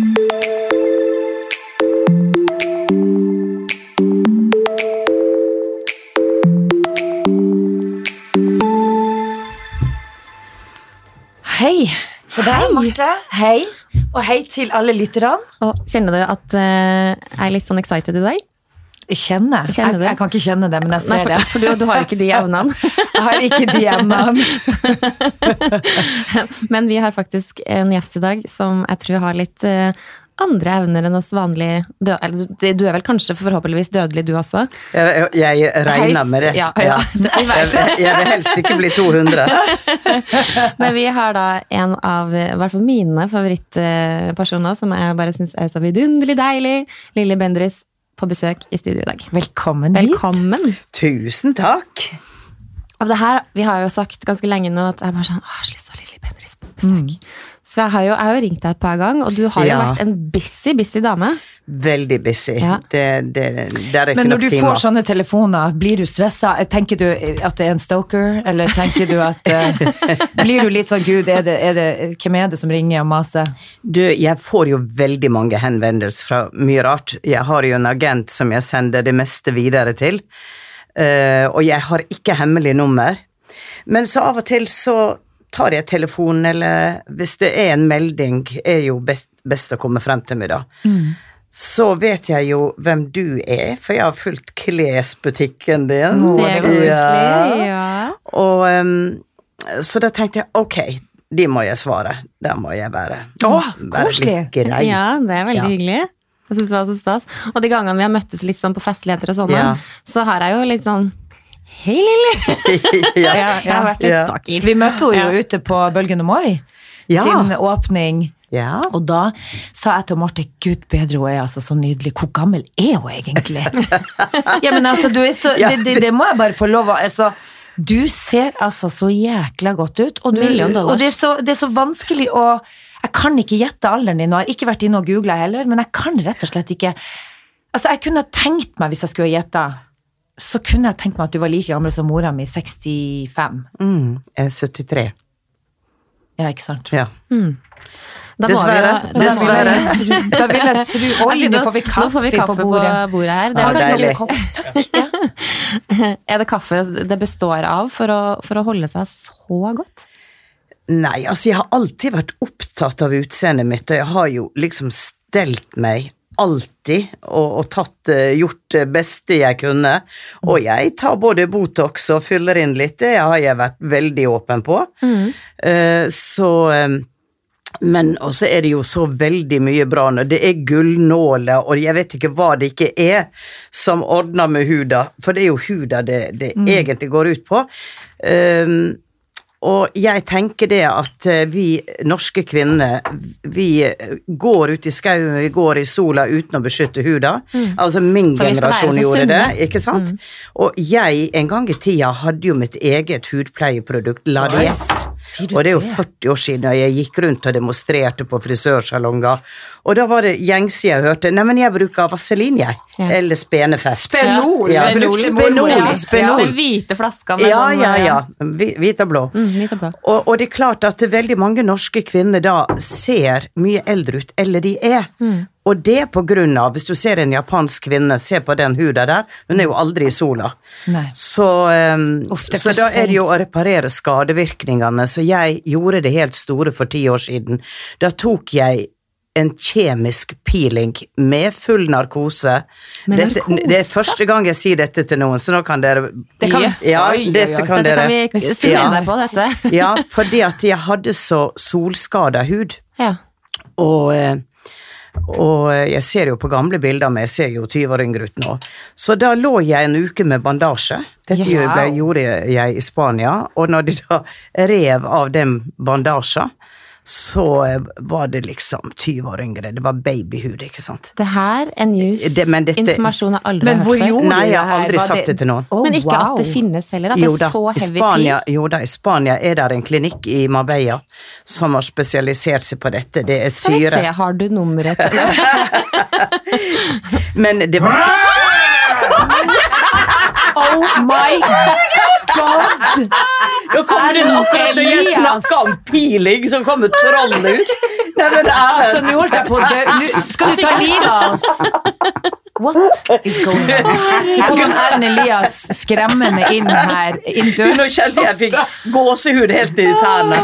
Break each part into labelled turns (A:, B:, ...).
A: Hei til deg, Marte. Hei. Og hei til alle lytterne.
B: Og kjenner du at uh, jeg er litt sånn excited i dag?
A: Jeg kjenner.
B: Kjenner
A: jeg, jeg kan ikke kjenne det, men jeg
B: Nei,
A: ser
B: for,
A: det.
B: for du, du har ikke de evnene.
A: Jeg har ikke de evnene.
B: Men vi har faktisk en gjest i dag som jeg tror har litt eh, andre evner enn oss vanlige dø eller, du- er vel kanskje forhåpentligvis dødelig, du også?
C: Jeg, jeg regner med det.
B: Ja, ja, ja.
C: Jeg, jeg, jeg vil helst ikke bli 200.
B: Men vi har da en av i hvert fall mine favorittpersoner som jeg bare syns er så vidunderlig deilig. Lilly Bendriss på besøk i studio i dag.
A: Velkommen hit.
B: Velkommen.
C: Tusen takk.
B: Og det her, Vi har jo sagt ganske lenge nå at jeg bare sånn, «Åh, jeg har så lyst til å ha Lilly Bendriss på besøk. Så jeg har, jo, jeg har jo ringt deg et par ganger, og du har jo
C: Ja.
B: vært en busy, busy dame.
C: Veldig busy.
B: Ja.
C: Det, det, det er ikke
A: Men når du
C: timer.
A: får sånne telefoner, blir du stressa? Tenker du at det er en stoker, eller tenker du at eh, Blir du litt sånn gud, er det, er det, hvem er det som ringer og maser?
C: Du, jeg får jo veldig mange henvendelser fra mye rart. Jeg har jo en agent som jeg sender det meste videre til. Eh, og jeg har ikke hemmelig nummer. Men så av og til så tar jeg telefonen, eller hvis det er en melding, er jo best å komme frem til meg, da. Så vet jeg jo hvem du er, for jeg har fulgt klesbutikken din.
B: Det er koselig. Ja.
C: Og um, så da tenkte jeg ok, de må jeg svare. Der må jeg være.
A: Åh,
C: være
A: koselig.
C: litt grei.
B: ja, det er veldig
C: Ja.
B: hyggelig. Jeg synes det var så stas. Og de gangene vi har møttes litt sånn på festligheter og sånn,
C: Ja.
B: så har jeg jo litt sånn Hei, Lilly!
C: ja.
B: Jeg har vært litt
C: Ja.
A: Vi møtte henne jo ute på Bølgen og Moi
C: Ja.
A: sin åpning.
C: ja.
A: Og da sa jeg til Marte gud bedre, hun er altså så nydelig. Hvor gammel er hun egentlig? ja, men altså, du er så,
C: Ja,
A: det, det, det må jeg bare få lov å altså, Du ser altså så jækla godt ut. Og, du, og det, er så, det er så vanskelig å Jeg kan ikke gjette alderen din, og har ikke vært inne og googla heller, men jeg kan rett og slett ikke Altså, jeg kunne tenkt meg, hvis jeg skulle gjette, så kunne jeg tenkt meg at du var like gammel som mora mi, 65.
C: Mm, jeg er 73.
A: Ja, ikke sant?
C: Ja.
B: Mm. dessverre. vi
C: Dessverre.
A: da vil
C: Dessverre.
A: jeg tro- Da vil jeg tro Oi, nå får vi kaffe,
B: Nå får vi kaffe
A: på bordet.
B: her. Det
C: Ja,
B: er, kanskje
C: deilig.
B: ikke kopp. er det kaffe det består av for å, for å holde seg så godt?
C: Nei, altså jeg har alltid vært opptatt av utseendet mitt, og jeg har jo liksom stelt meg alltid og, og tatt, eh, gjort det beste jeg kunne. Og jeg tar både Botox og fyller inn litt, det har jeg vært veldig åpen på. Mm. så eh, men også er det jo så veldig mye bra når det er gullnåler, og jeg vet ikke hva det ikke er som ordner med huda, for det er jo huda det, det egentlig går ut på. Um, og jeg tenker det at eh, vi norske kvinner, vi eh, går ut i skauen, vi går i sola uten å beskytte huda. Altså min generasjon gjorde det, ikke sant? Og jeg en gang i tida hadde jo mitt eget hudpleieprodukt, Ladies.
A: Sier du
C: Og det er jo 40 år siden, jeg gikk rundt og demonstrerte på frisørsalonger. Og da var det gjengse jeg hørte, nei, men jeg bruker vaselin, jeg.
B: Ja.
C: Eller spenefest.
A: Spenol.
C: Ja, brukte Spenol.
A: ja.
C: Spenol.
B: Den hvite flaska med
C: Ja,
B: sånn
C: ja,
B: eh,
C: ja. Hvi- Hvit og blå.
B: Mm, hvit og blå.
C: Og, og det er klart at veldig mange norske kvinner da ser mye eldre ut, eller de er.
B: Mm.
C: Og det på grunn av, hvis du ser en japansk kvinne, se på den huda der, hun er jo aldri i sola.
A: Nei.
C: Så, um,
A: Uff, er
C: så da er det jo å reparere skadevirkningene, så jeg gjorde det helt store for ti år siden. Da tok jeg en kjemisk peeling med full narkose.
B: Med
C: Dette,
B: narkose?
C: det er første gang jeg sier dette til noen, så nå kan dere
A: Det kan-
B: Yes.
C: Ja, dette kan
B: Dette
C: dere
B: kan vi sitere
C: Ja.
B: på, dette.
C: ja, fordi at jeg hadde så solskada hud.
B: Ja.
C: Og, eh, og jeg ser jo på gamle bilder, men jeg ser jo 20 år yngre ut nå. Så da lå jeg en uke med bandasje. Dette
A: Yes.
C: gjorde- jeg i Spania. Og når de da rev av den bandasjen, så var det liksom 20 år yngre. Det var babyhud, ikke sant.
B: Det her er news,
C: Det- men dette-
B: informasjon jeg aldri
A: Men
B: har hørt før.
A: gjorde
C: Nei, jeg har aldri sagt det til noen.
A: Oh,
B: Men ikke
A: wow.
B: at det finnes heller, at
C: Jo
B: det er så
C: i
B: heavy
C: Spania, jo da, i Spania er det en klinikk i Marbella som har spesialisert seg på dette. Det er syre.
B: Skal vi se, har du nummeret til
C: Men det var
A: Oh my god!
C: Da kommer det akkurat når jeg snakker om piling, så kommer trollende ut. Nei, men
A: Altså, nå holdt jeg på å dø. Nå skal du ta livet av oss. What is going on? Her kommer Erlend Elias skremmende inn her. Inn
C: nå kjente jeg fikk gåsehud helt i tærne.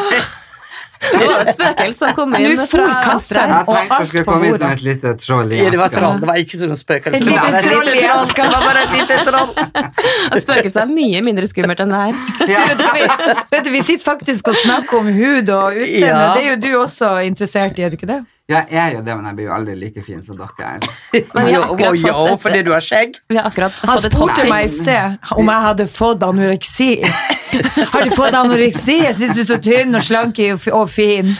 B: Det var et spøkelse som kom inn fra
A: kaffen
B: venstre.
D: Jeg tenkte jeg
A: alt
D: skulle komme inn som et lite troll i
C: Ja, det var troll, det var ikke sånn spøkelse.
A: Et lite
C: Det var
A: troll i eska.
C: Det var bare et lite troll.
B: Og Spøkelset er mye mindre skummelt enn det her.
A: Du, vet, du, vi, vet du, vi sitter faktisk og snakker om hud og utseende.
C: Ja.
A: Det er jo du også interessert i, er du ikke det?
D: Ja, jeg er jo det, men jeg blir jo aldri like fin som dere er.
B: Men
C: jo,
B: Jo,
C: fordi du har skjegg.
B: Vi har akkurat
A: Han
B: fått et
A: spurte meg i sted om jeg hadde fått anoreksi. Har du fått anoreksi? Jeg syns du er så tynn og slank og fin.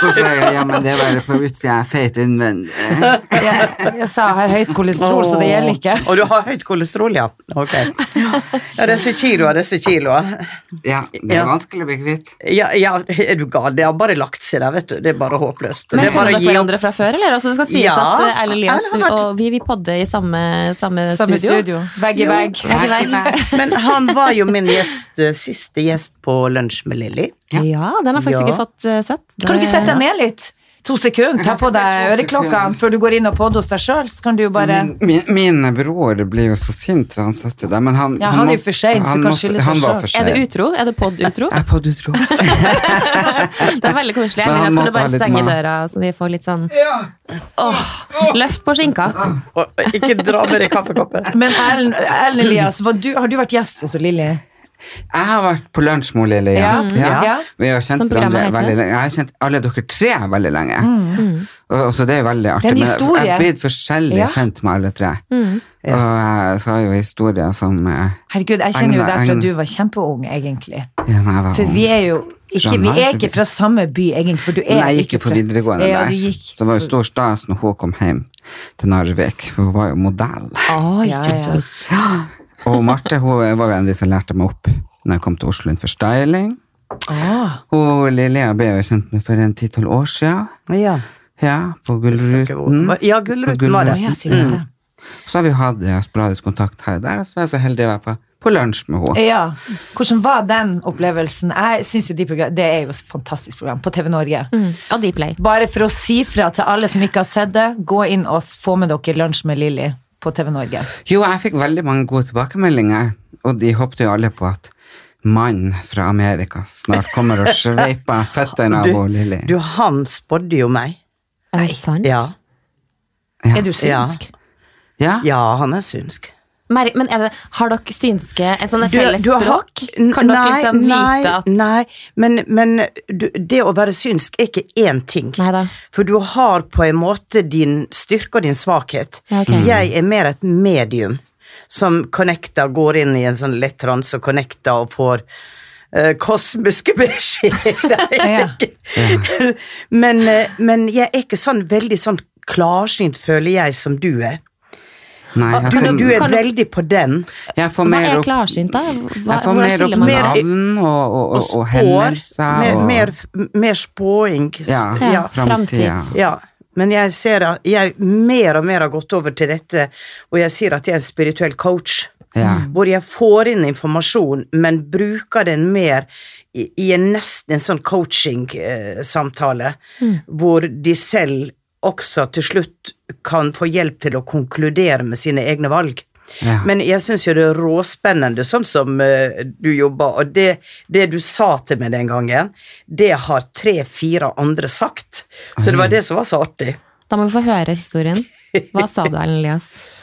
D: Så sa jeg ja, men det er bare på utsida, jeg er feit innvendig.
A: Jeg, jeg sa jeg har høyt kolesterol, så det gjelder ikke.
C: Og du har høyt kolesterol, ja. Ok. Ja, disse kiloene, disse kiloene.
D: Ja, det er vanskelig å bli kvitt.
C: Ja, ja, er du gal? Det har bare lagt seg der, vet du. Det er bare håpløst.
B: Men
C: er
B: kjenner dere hverandre fra før, eller? Altså, det skal sies
C: Ja,
B: at eh, Erlend Elias
C: vært-
B: og vi, vi podder i samme, samme,
A: Samme
B: studio.
A: studio. Vegg i vegg.
C: Men han var jo min gjest, eh, siste gjest på Lunsj med Lilly.
B: Ja, den har faktisk
C: Ja.
B: ikke fått eh, sett.
A: Kan du ikke sette deg ned litt? To sekunder. Ta på deg
D: Jeg
A: øreklokkene før du går inn og podder hos deg sjøl. Så kan du jo bare
D: Min, min, Mine bror blir jo så sint når han satt deg, men han
A: Ja, han er jo for sein, så
D: han
A: kan
D: måtte-
A: skylde seg
D: Han for
B: Er det utro? Er det pod-utro?
D: Jeg er pod-utro.
B: Det er veldig koselig.
D: Jeg, han
B: kan
D: måtte
B: bare stenge døra, så vi får litt sånn Åh, løft på skinka.
C: Og ikke dra mer i kaffekoppen.
A: Men Erlend Elias, du, har du vært gjest hos Lilly?
D: Jeg har vært på lunsj med Lilly.
A: Ja.
D: Ja.
A: Ja.
D: Vi har kjent hverandre veldig lenge. Jeg har kjent alle dere tre veldig lenge. Og, og så det er veldig artig.
A: Det er en
D: men jeg- har er blitt forskjellig
A: Ja.
D: kjent med alle tre.
B: Mm.
D: Og jeg har jo historier som eh,
A: Herregud, jeg kjenner jo deg fra du var kjempeung, egentlig.
D: ja, når jeg var
A: For
D: ung.
A: vi er jo ikke, vi er ikke fra samme by, egentlig. For du er
D: Nei, jeg gikk jo på
A: fra-
D: videregående
A: ja,
D: der.
A: Gikk.
D: Så det var jo stor stas når hun kom hjem til Narvik, for hun var jo modell.
B: Oh,
A: Ja, ja.
D: Og Marte hun var jo en av de som lærte meg opp når jeg kom til Oslo innenfor styling.
A: Ah,
D: Og Lilja ble jeg jo kjent med for en ti-tolv år siden.
C: Ja.
D: Ja, på Gullruten.
C: Ja, Gullruten var det.
A: ja, sier?
D: Så har vi hatt sporadisk kontakt her og der, og så var jeg så heldig å være på, på lunsj med henne.
A: Ja. Hvordan var den opplevelsen? Jeg synes jo de program, Det er jo et fantastisk program på TV Norge.
B: Mm. Og Dplay.
A: Bare for å si fra til alle som ikke har sett det, gå inn og få med dere Lunsj med Lilly på TV Norge.
D: Jo, jeg fikk veldig mange gode tilbakemeldinger, og de håpte jo alle på at mannen fra Amerika snart kommer og sveiper føttene av Lilly.
C: du, han spådde jo meg.
B: Er det sant?
C: Ja.
D: Ja.
A: Er du synsk?
D: Ja?
C: Ja, han er synsk.
B: Men det, har dere synske en sånn felles språk? Kan dere
C: Nei,
B: liksom
C: nei,
B: vite at
C: Nei, men, men du, det å være synsk er ikke én ting.
B: Neida.
C: For du har på en måte din styrke og din svakhet.
B: Ja, okay.
C: Jeg er mer et medium som connecter, går inn i en sånn lett transe og connecter og får uh, kosmiske beskjeder. Men, eh, men jeg er ikke sånn veldig sånn klarsynt, føler jeg, som du er.
D: Nei, jeg
C: Du,
D: får,
C: du er veldig på den.
D: jeg får
B: Hva
D: mer
B: er
D: opp,
B: klarsynt, da? Hva,
D: jeg får mer opp navn og, og, og,
C: Og
D: og hendelser.
C: Mer, mer, mer spåing.
D: ja,
C: ja.
B: framtid.
C: Ja, men jeg ser at jeg mer og mer har gått over til dette, og jeg sier at jeg er en spirituell coach.
D: Ja.
C: Hvor jeg får inn informasjon, men bruker den mer i, i en nesten en sånn coaching-samtale, hvor de selv også til slutt kan få hjelp til å konkludere med sine egne valg.
D: Ja.
C: Men jeg syns jo det er råspennende, sånn som uh, du jobber, og det, det du sa til meg den gangen, det har tre-fire andre sagt. Så det var det som var så artig.
B: Da må vi få høre historien. Hva sa du, Erlend Elias?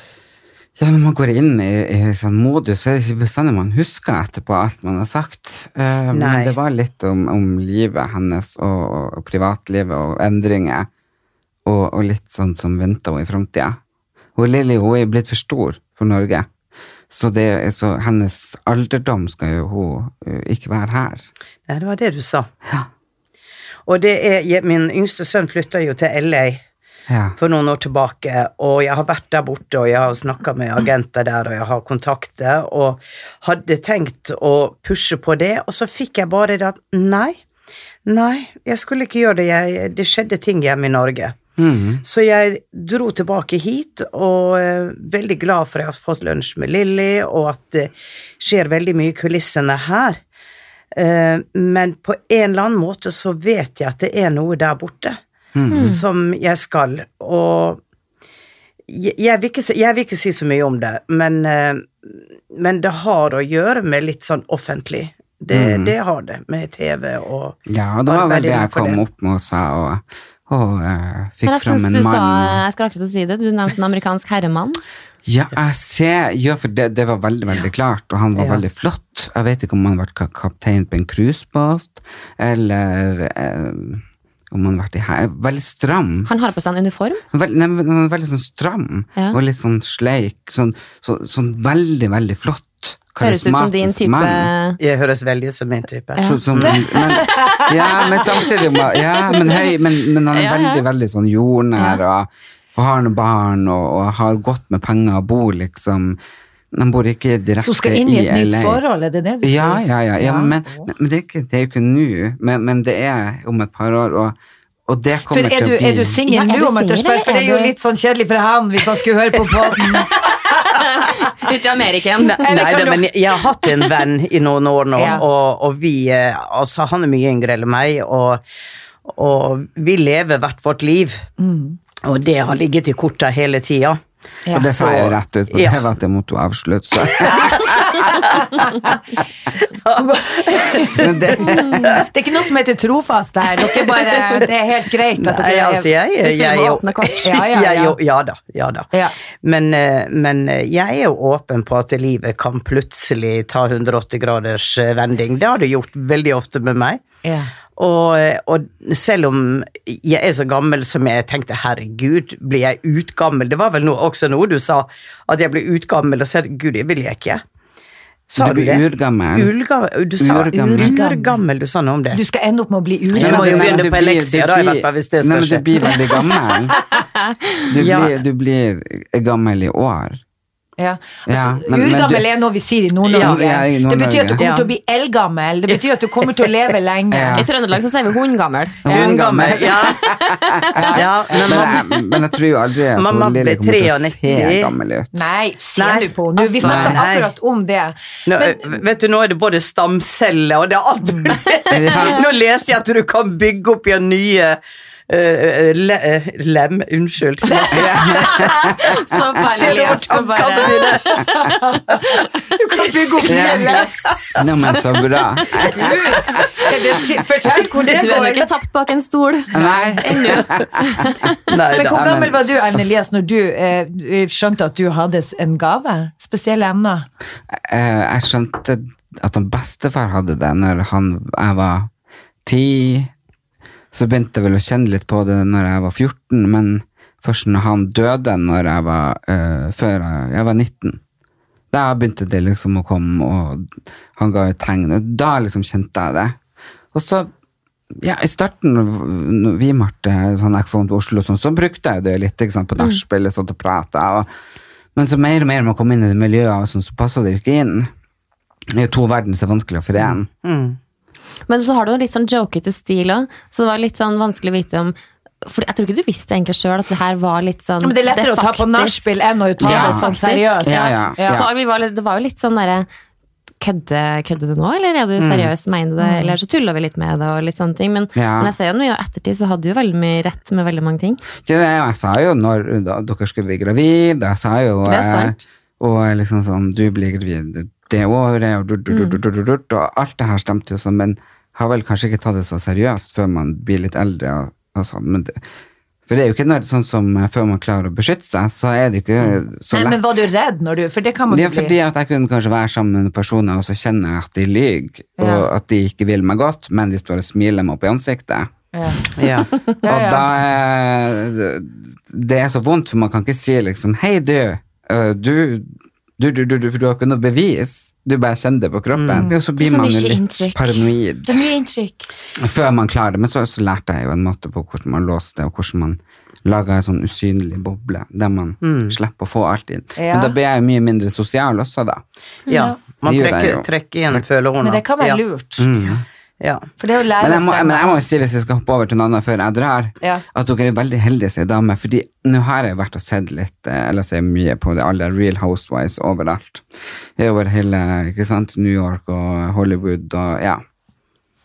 D: Ja, når man går inn i, i sånn modus, så er det ikke bestandig man husker etterpå alt man har sagt.
C: Uh,
D: men det var litt om, om livet hennes og, og privatlivet og endringer, og, og litt sånn som venter henne i framtida. Hun Lilly hun er blitt for stor for Norge, så, det, så hennes alderdom skal jo hun eh, ikke være her.
C: Nei, det var det du sa.
D: Ja.
C: Og det er, min yngste sønn flytta jo til LA
D: Ja.
C: for noen år tilbake, og jeg har vært der borte, og jeg har snakka med agenter der, og jeg har kontakter, og hadde tenkt å pushe på det, og så fikk jeg bare det at nei, nei, jeg skulle ikke gjøre det, jeg, det skjedde ting hjemme i Norge.
D: Mhm.
C: Så jeg dro tilbake hit, og er veldig glad for at jeg har fått lunsj med Lilly, og at det skjer veldig mye i kulissene her. Eh, men på en eller annen måte så vet jeg at det er noe der borte som jeg skal, og jeg, vil ikke, jeg vil ikke si så mye om det, men, eh, men det har å gjøre med litt sånn offentlig. Det, det har det, med TV og
D: Ja, og det var vel det jeg kom
C: det.
D: opp med og sa, og, og
B: Men
D: fikk
B: jeg
D: fram en mann.
B: sa, jeg skal akkurat si det, du nevnte en amerikansk herremann.
D: Ja, jeg ser, ja, for det, det var veldig, veldig klart, og han var
C: Ja.
D: veldig flott. Jeg vet ikke om han har vært kaptein på en cruisebåt, eller eh, om han har vært i her. Veldig stram.
B: Han har på seg en uniform.
D: Vel, nei, han veldig sånn stram, og litt sånn sleik. Sånn, så, sånn veldig, veldig flott.
B: Høres ut som din type
D: mann.
C: Jeg høres veldig ut som min type.
D: Så, som, men, ja, men samtidig Ja, men høy, men, men han er
B: Ja, ja.
D: veldig, veldig sånn jordnær, og, og har noen barn, og, og har godt med penger og bor liksom Han bor ikke direkte
A: i LA. Så skal inn i et nytt
D: LA.
A: forhold, er det det du sier?
D: Ja, ja, ja. ja, Men, men, men det, er ikke, det er jo ikke nå, men, men det er om et par år, og, og det
A: For
D: kommer
A: er
D: til
A: du,
D: å bli
A: er du singel
B: Ja,
A: nå, om jeg tør spørre? For det er jo litt sånn kjedelig for han hvis han skulle høre på podden.
B: Ute i Ameriken.
C: Nei, det, men jeg, jeg har hatt en venn i noen år nå,
A: Ja.
C: og, og vi eh, Altså, han er mye yngre enn meg, og, og vi lever hvert vårt liv.
A: Mm.
C: Og det har ligget i korta hele tida.
A: Ja.
D: Og det sa
C: så-
D: jeg rett ut på
C: ja.
D: TV at jeg måtte avslutte, så det,
A: Det er ikke noe som heter trofast der. Dere bare, det er helt greit at
C: Nei,
A: dere
C: altså, jeg, jeg, jeg, er
B: åpne kort.
A: Ja, ja,
C: jeg,
A: ja.
C: ja da. Ja da.
A: Ja.
C: Men, eh, men eh, jeg er jo åpen på at livet kan plutselig ta 180 graders vending. Det har det gjort veldig ofte med meg. Og, og selv om jeg er så gammel som jeg tenkte, herregud, blir jeg utgammel? Det var vel noe, også noe du sa, at jeg blir utgammel, og så gud, det vil jeg ikke. Sa
D: Du
C: du,
D: blir
C: det?
D: urgammel.
C: Ulga- du sa
D: Urgammel.
C: urgammel. du sa noe om det.
A: Du skal ende opp med å bli
C: urgammel.
A: Du
C: må jo begynne på
D: blir-
C: da, i hvert fall, hvis det
D: Nei, men du blir veldig gammel. Du
C: Ja.
D: blir, du blir gammel i år.
A: Ja. Altså,
D: Ja, men- men
A: urgammel
D: du-
A: er noe vi sier i Nord-Norge.
D: Ja, i
A: det betyr at du kommer
C: Ja.
A: til å bli eldgammel. Det betyr at du kommer til å leve lenge.
D: Ja.
B: I Trøndelag så sier vi hundgammel.
C: Hundgammel, ja. ja men
D: Men jeg, men jeg tror jo aldri at
C: Mamma
D: hun Lilly
C: ble
D: kommer til å se
C: 93.
D: gammel ut.
A: Nei, ser
C: Nei,
A: du på henne? Vi snakker
C: nei.
A: akkurat om det.
C: nå, vet du, nå er det både stamceller og det er alt
D: Ja.
C: Nå leser jeg at du kan bygge opp igjen nye eh, le, uh, lem Unnskyld.
B: Så
C: du
B: så bare
A: du kan bygge opp nye løs.
D: Men så bra.
A: Fortell hvor det
B: Du er nå ikke tapt bak en stol.
D: Nei.
C: Nei
A: Men hvor gammel var du, Ellen Elias, når du eh, skjønte at du hadde en gave? Spesielle emner?
D: Eh, jeg skjønte at han bestefar hadde det når han, jeg var ti. Så begynte jeg vel å kjenne litt på det når jeg var 14, men først når han døde når jeg var, uh, før jeg, jeg var 19. Da begynte det liksom å komme, og han ga et tegn, og da liksom kjente jeg det. Og så, ja, i starten, når vi Marte, sånn jeg kom til Oslo, sånn, så brukte jeg det litt, ikke sant, på nachspiel, og sånt å prate, men så mer og mer man kom inn i det miljøet, sånn, så passet det jo ikke inn. Det er jo to verdener som er vanskelig å forene.
B: Men så har du en litt sånn jokete stil òg, så det var litt sånn vanskelig å vite om For jeg tror ikke du visste egentlig sjøl at det her var litt sånn
A: Ja, men det er lettere å ta på nachspiel enn å ta
D: Ja,
A: det sånn seriøst.
D: Ja, ja, ja.
B: Så vi var, litt- det var jo litt sånn derre Kødde, kødde, du nå, eller er du
D: Mm.
B: seriøs? Mener du det? Eller så tuller vi litt med det, og litt sånne ting. Men,
D: Ja.
B: men jeg ser jo mye i ettertid, så hadde du jo veldig mye rett med veldig mange ting.
D: Ja, jeg sa jo når da, dere skulle bli gravid, jeg sa jo
B: Det er sant.
D: eh, Og liksom sånn, du blir gravid det året, og, og alt det her stemte jo sånn, men har vel kanskje ikke tatt det så seriøst før man blir litt eldre. Og, og sånn, men det, for det er jo ikke når, sånn som eh, før man klarer å beskytte seg, så er det jo ikke så lett.
A: Nei, men var du redd når du For det kan man
D: Det er
A: bli.
D: fordi at jeg kunne kanskje være sammen med personer, og så kjenner jeg at de lyver, og at de ikke vil meg godt, men de står og smiler meg opp i ansiktet.
A: Ja.
C: Ja.
A: Ja,
D: Og da er Det er så vondt, for man kan ikke si liksom Hei, du. øh, Du, du, du, du, du For du har ikke noe bevis. Du bare kjenner det på kroppen. og så blir
B: Mm.
D: Man jo litt
B: inntrykk.
D: paranoid
A: Det er mye inntrykk.
D: før man klarer det. Men så, så lærte jeg jo en måte på hvordan man låser det, og hvordan man lager en sånn usynlig boble der man slipper å få alt inn.
A: Ja.
D: Men da blir jeg jo mye mindre sosial også, da.
C: ja. Man trekker, trekker igjen følehornene.
A: Men det kan være
C: ja.
A: lurt.
C: Ja.
A: For lære
D: Men jeg, må, men jeg må jo si, hvis jeg skal hoppe over til noe annet før jeg drar,
A: Ja.
D: at dere er veldig heldige som er dame, fordi nå har jeg vært og sett litt, eh, eller ser mye på det, alle Real Housewives overalt. Er over hele, ikke sant, New York og Hollywood og ja.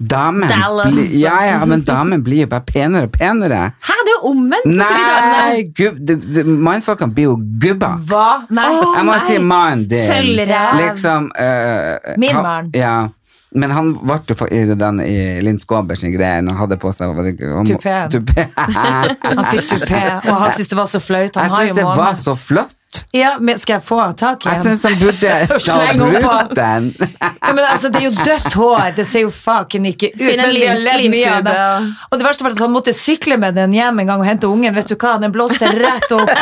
D: Damen bli, ja, ja, men damen blir jo bare penere og penere.
B: Hæ, det er jo omvendt!
D: Nei, mannfolkene blir jo gubba.
A: Hva? Nei.
D: Jeg må
B: nei.
D: si mannen din.
B: Sølvrev.
D: Liksom uh,
A: Min mann.
D: Ja. Men han ble jo i, den, i Linn Skåber sin greie når han hadde på seg tupé.
A: Han fikk tupé, og han syntes det var så flaut. Han
D: Jeg syns det var så flott.
A: Ja, men skal jeg få tak i
D: Jeg
A: en?
D: syns han burde ta bruke den.
A: Ja, men altså, det er jo dødt hår, det ser jo faken ikke ut. Men vi har ledd mye av det. Og det verste var at han måtte sykle med den hjem en gang og hente ungen. Vet du hva, den blåste rett opp.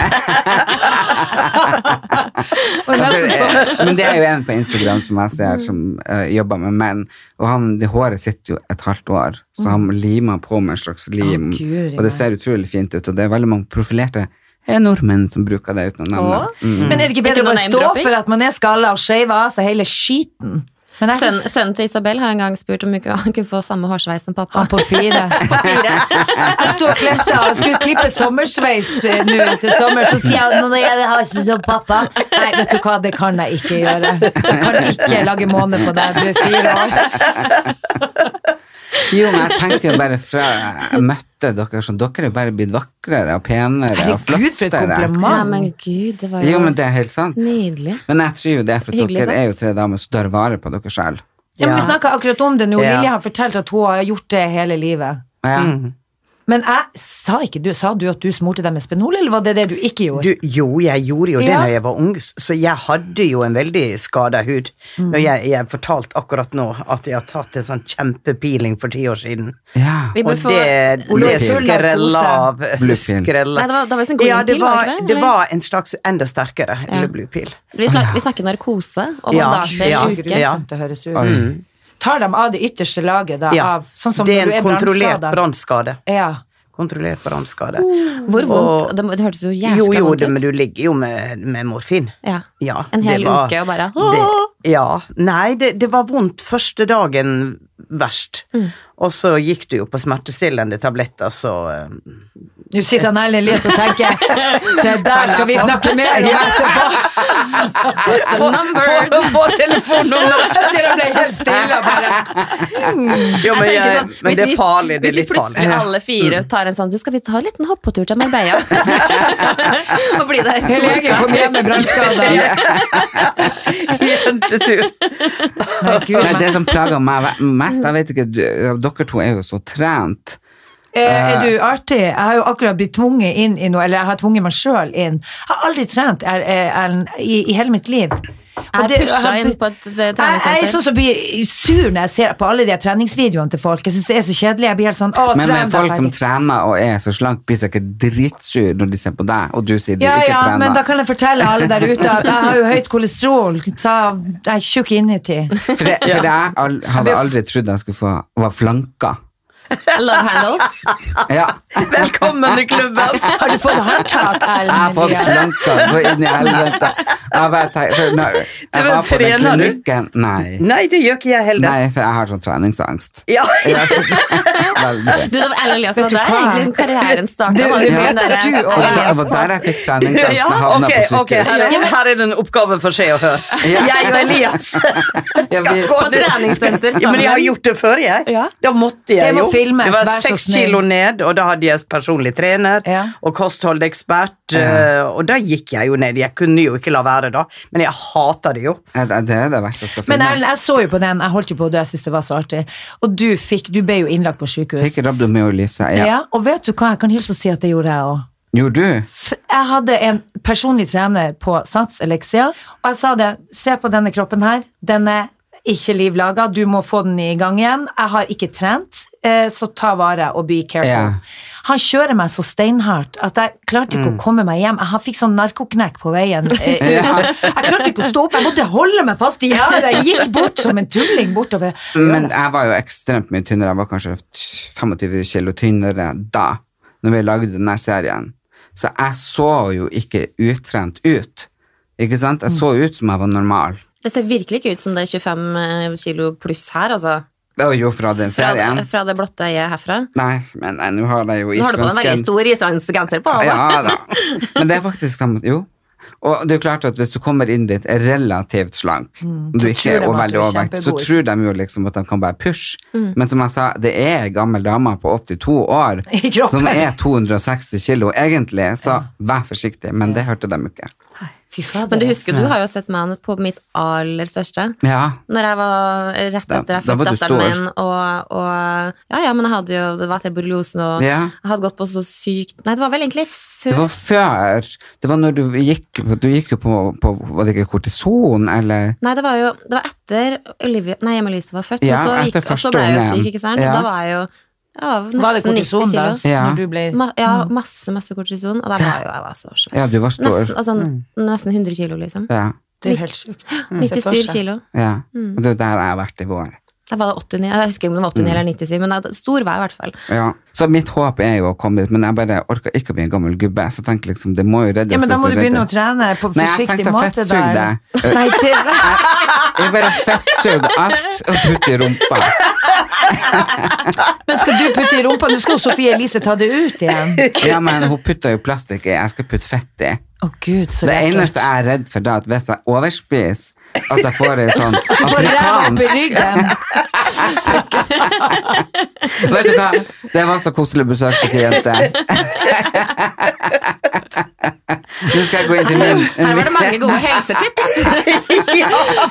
A: Og nesten så
D: Men det er jo en på Instagram som jeg ser som uh, jobber med menn, og han, det håret sitter jo et halvt år, så han limer på med en slags lim,
A: oh, Gud, ja.
D: og det ser utrolig fint ut, og det er veldig mange profilerte eh, nordmenn som bruker det uten å nevne.
B: det.
D: Mm.
A: Men er det ikke bedre å bare stå for at man er skalla og skeiva av seg hele skiten?
B: Sønnen, til Isabel har en gang spurt om ikke han kunne få samme hårsveis som pappa.
A: han på fire. Jeg sto og klemte og skulle klippe sommersveis eh, nå til sommer, så sier han nå jeg har ikke som pappa. Nei, vet du hva, det kan jeg ikke gjøre. Jeg kan ikke lage måne på deg, du er fire år.
D: Jo, men jeg tenker bare fra jeg møtte dere sånn, dere er bare blitt vakrere og penere og
A: Herregud, for et
D: kompliment!
B: Nei,
A: kompliment.
B: men gud, det var jo,
D: Jo, men det er helt sant.
B: nydelig.
D: Men jeg tror jo det for
B: Hyggelig
D: dere er jo tre damer som tar vare på dere selv.
A: Ja, men vi snakka akkurat om det nå.
C: Ja.
A: Lilje har fortalt at hun har gjort det hele livet.
D: Ja.
A: Men jeg sa ikke du, sa du at du smurte deg med spenol, eller var det det du ikke gjorde?
C: Du, jo, jeg gjorde jo det
A: Ja.
C: da jeg var ung, så jeg hadde jo en veldig skada hud.
A: Mm.
C: Når jeg, jeg fortalte akkurat nå at jeg har tatt en sånn kjempepeeling for ti år siden.
D: ja.
C: Og det, det skrella av. Skrella.
B: Nei, det var- det var en
C: ja, det
B: var det
C: var en slags enda sterkere
B: Ja.
C: eller blue pill.
B: Vi, vi snakker narkose og
C: Ja,
B: bandasje,
C: ja,
B: sjuke.
C: ja.
A: Det høres ut. Tar dem av det ytterste laget, da,
C: Ja,
A: av sånn som
C: det er
A: du er
C: en kontrollert brannskade.
A: Ja.
C: Kontrollert brannskade.
B: Hvor vondt?
C: Og-
B: Det, hørtes jo
C: Jo,
B: ut.
C: jo,
B: jo,
C: det, men du ligger jo med, med morfin.
B: Ja.
C: Ja,
B: En hel
C: var-
B: uke og bare
C: det, Ja. Nei, det, det var vondt første dagen verst.
B: Mm.
C: Og så gikk du jo på smertestillende tabletter, så eh,
A: Nå sitter han Erlend Elias og tenker Det der skal vi snakke mer om etterpå.
C: Få, få, få telefonnummeret!
A: Jeg ser han ble helt stille og bare
C: Jo, men,
B: Jeg sånn,
C: men det er farlig. Det er
B: Hvis vi plutselig alle fire tar en sånn Du, skal vi ta en liten hoppetur til Marbella? og bli der
A: Hele gjengen kom hjem med
C: Jentetur.
A: Nei, Gud,
D: Men det som plager meg mest, jeg vet ikke, dere to er jo så trent.
A: Eh, Er du artig? Jeg har jo akkurat blitt tvunget inn i noe, eller jeg har tvunget meg sjøl inn. Jeg har aldri trent er, er, Erlend, i, i hele mitt liv.
B: Jeg
A: det-
B: pusha
A: har-
B: inn på et treningssenter.
A: Jeg, jeg er sånn som blir sur når jeg ser på alle de treningsvideoene til folk. Jeg synes det er så kjedelig. Jeg blir helt sånn, å,
D: Men med folk som trener og er så slank, blir sikkert dritsur når de ser på deg, og du sier du
A: Ja,
D: ikke
A: ja, men da kan jeg fortelle alle der ute at jeg har jo høyt kolesterol. Så jeg er tjukk inniti.
D: For, det, for jeg hadde aldri trodd jeg skulle få var flanka.
B: Love handles.
D: Ja,
C: Velkommen i klubben!
A: Har du fått håndtak,
D: jeg har fått
A: Erlend?
D: flanka så inn i helvete. Jeg bare tenk- for jeg var på den klinikken Nei.
C: Nei, det gjør ikke jeg heller.
D: Nei, for jeg har sånn treningsangst.
C: Ja.
B: Du, det var Ellen Elias,
A: Vet
B: det
A: du
B: var der egentlig karrieren starta.
A: du vet at du og
D: Og da- det var der jeg fikk treningsangst.
C: Ja,
D: jeg havna på sykehus.
C: er, her er det en oppgave for seg å høre.
D: Ja.
C: Jeg og Elias
D: Ja,
C: skal
D: vi-
C: gå
B: På treningssenter
C: Ja, men jeg har gjort det før, jeg. Da måtte jeg jo.
A: Filmes,
C: det var seks kilo ned, og da hadde jeg personlig trener
A: Ja.
C: og kostholdekspert,
D: Ja.
C: eh, og da gikk jeg jo ned. Jeg kunne jo ikke la være da, men jeg hater det jo.
D: Ja, Det er det verste som
A: Men
D: finnes.
A: Men jeg så jo på den, jeg holdt jo på det, jeg syntes det var så artig. Og du fikk, du ble jo innlagt på sykehus.
D: Fikk rabdomyolyse.
A: Ja.
D: Ja.
A: og vet du hva, jeg kan hilse og si at det gjorde jeg òg.
D: Gjorde du?
A: Jeg hadde en personlig trener på Sats Elixia, og jeg sa det, se på denne kroppen her, den er ikke livlaga, du må få den i gang igjen. Jeg har ikke trent, eh, så ta vare og be careful.
D: Yeah.
A: Han kjører meg så steinhardt at jeg klarte ikke å komme meg hjem. Jeg fikk sånn narkoknekk på veien eh. Jeg klarte ikke å stå opp, jeg måtte holde meg fast i gjerdet. Jeg gikk bort som en tulling bortover.
D: Men jeg var jo ekstremt mye tynnere. Jeg var kanskje 25 kilo tynnere da, når vi lagde denne serien. Så jeg så jo ikke uttrent ut. Ikke sant? Jeg så ut som jeg var normal.
B: Det ser virkelig ikke ut som det er 25 kilo pluss her, altså.
D: Det jo fra den serien.
B: fra det blotte øyet herfra.
D: Nei, men nå har de jo
B: Nå har du på en veldig
D: islandsk
B: stor islandsgenser på. da.
D: Ja da. Men det er faktisk Jo, Og det er jo klart at hvis du kommer inn dit relativt slank, mm. du ikke er veldig
A: er
D: overvekt, så tror de jo liksom at de kan bare pushe. Men som jeg sa, det er ei gammel dame på 82 år som er 260 kilo egentlig, så vær forsiktig. Men det hørte de ikke.
B: Men du husker, du har jo sett meg på mitt aller største.
D: Ja.
B: Når jeg var rett etter jeg fikk datteren min, og, og Ja, ja, men jeg hadde jo Det var til borreliosen, og
D: Ja.
B: jeg hadde gått på så sykt Nei, det var vel egentlig før
D: Det var før. Det var når du gikk, Du gikk jo på, på Var det ikke kortison, eller?
B: Nei, det var jo Det var etter Olivia Nei, Emma-Lise var født,
D: Ja,
B: og, så gikk, og så ble jeg jo syk, ikke sant?
D: Ja.
B: Da var jeg jo var nesten
A: Var det kortison
B: 90
A: da?
D: Ja.
A: Når du ble
B: Ma ja, masse, masse kortison, og da var jo jeg var så svær.
D: Ja, du var stor.
B: Nesten, altså, nesten 100 kilo, liksom.
D: Ja.
A: Det er helt sjukt.
D: Mm.
A: Se for
B: 97
A: seg.
B: kilo.
D: ja. Og det er der jeg har vært i vår.
B: Da var det 89, jeg husker ikke om det var 89 eller 97, men det- stor vei i hvert fall.
D: Ja. Så mitt håp er jo å komme dit, men jeg bare orker ikke å bli en gammel gubbe. Så tenker liksom, det må jo reddes.
A: Ja, men da må du begynne å trene på
D: Nei, jeg tenkte å
A: måte
D: fettsuge deg. Jeg bare fettsuger alt og putter i rumpa.
A: men skal du putte i rumpa? Nå skal Sofie Elise ta det ut igjen.
D: Ja, men hun putter jo plastikk i, jeg skal putte fett i.
A: Å gud, så
D: Det
A: lekkert.
D: eneste jeg er redd for da, at hvis jeg overspiser, at jeg får en sånn afrikansk. Vet du hva, det var så koselig besøk til jente. Nå skal jeg gå inn til min
B: Her var det mange gode helsetips.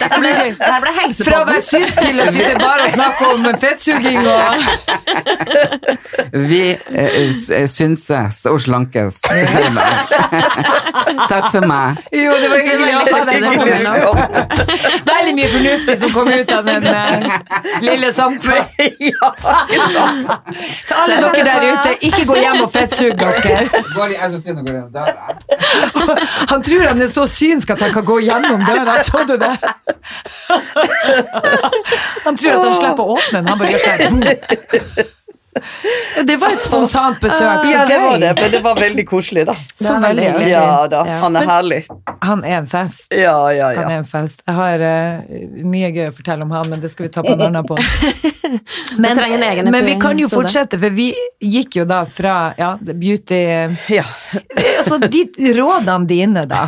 B: Dette ble, det her ble
A: Fra å være syns til å sitte bare og snakke om fettsuging og
D: Vi eh, eh, synses og slankes. Takk for meg.
A: Jo, det var hyggelig å ha deg på Veldig mye fornuftig som kom ut av den eh, lille samtalen.
C: ja, ikke sant?
A: Til alle dere der ute, ikke gå hjem og fettsug dere.
D: Går i
A: Han tror han er så synsk at han kan gå gjennom døra, så du det? Han tror at han slipper å åpne den, han bare gjør sånn. Det var et spontant besøk, så
C: Ja, det var det, men det var veldig koselig, da.
A: Så veldig hyggelig.
C: Ja da,
B: Ja.
C: han er herlig.
A: Han er en fest.
C: Ja, ja,
A: Han er en fest. Jeg har uh, mye gøy å fortelle om han, men det skal vi ta på en annen på. Men,
B: men, egen
A: men vi kan jo fortsette, for vi gikk jo da fra ja, beauty
C: ja.
A: Altså, de rådene dine, da.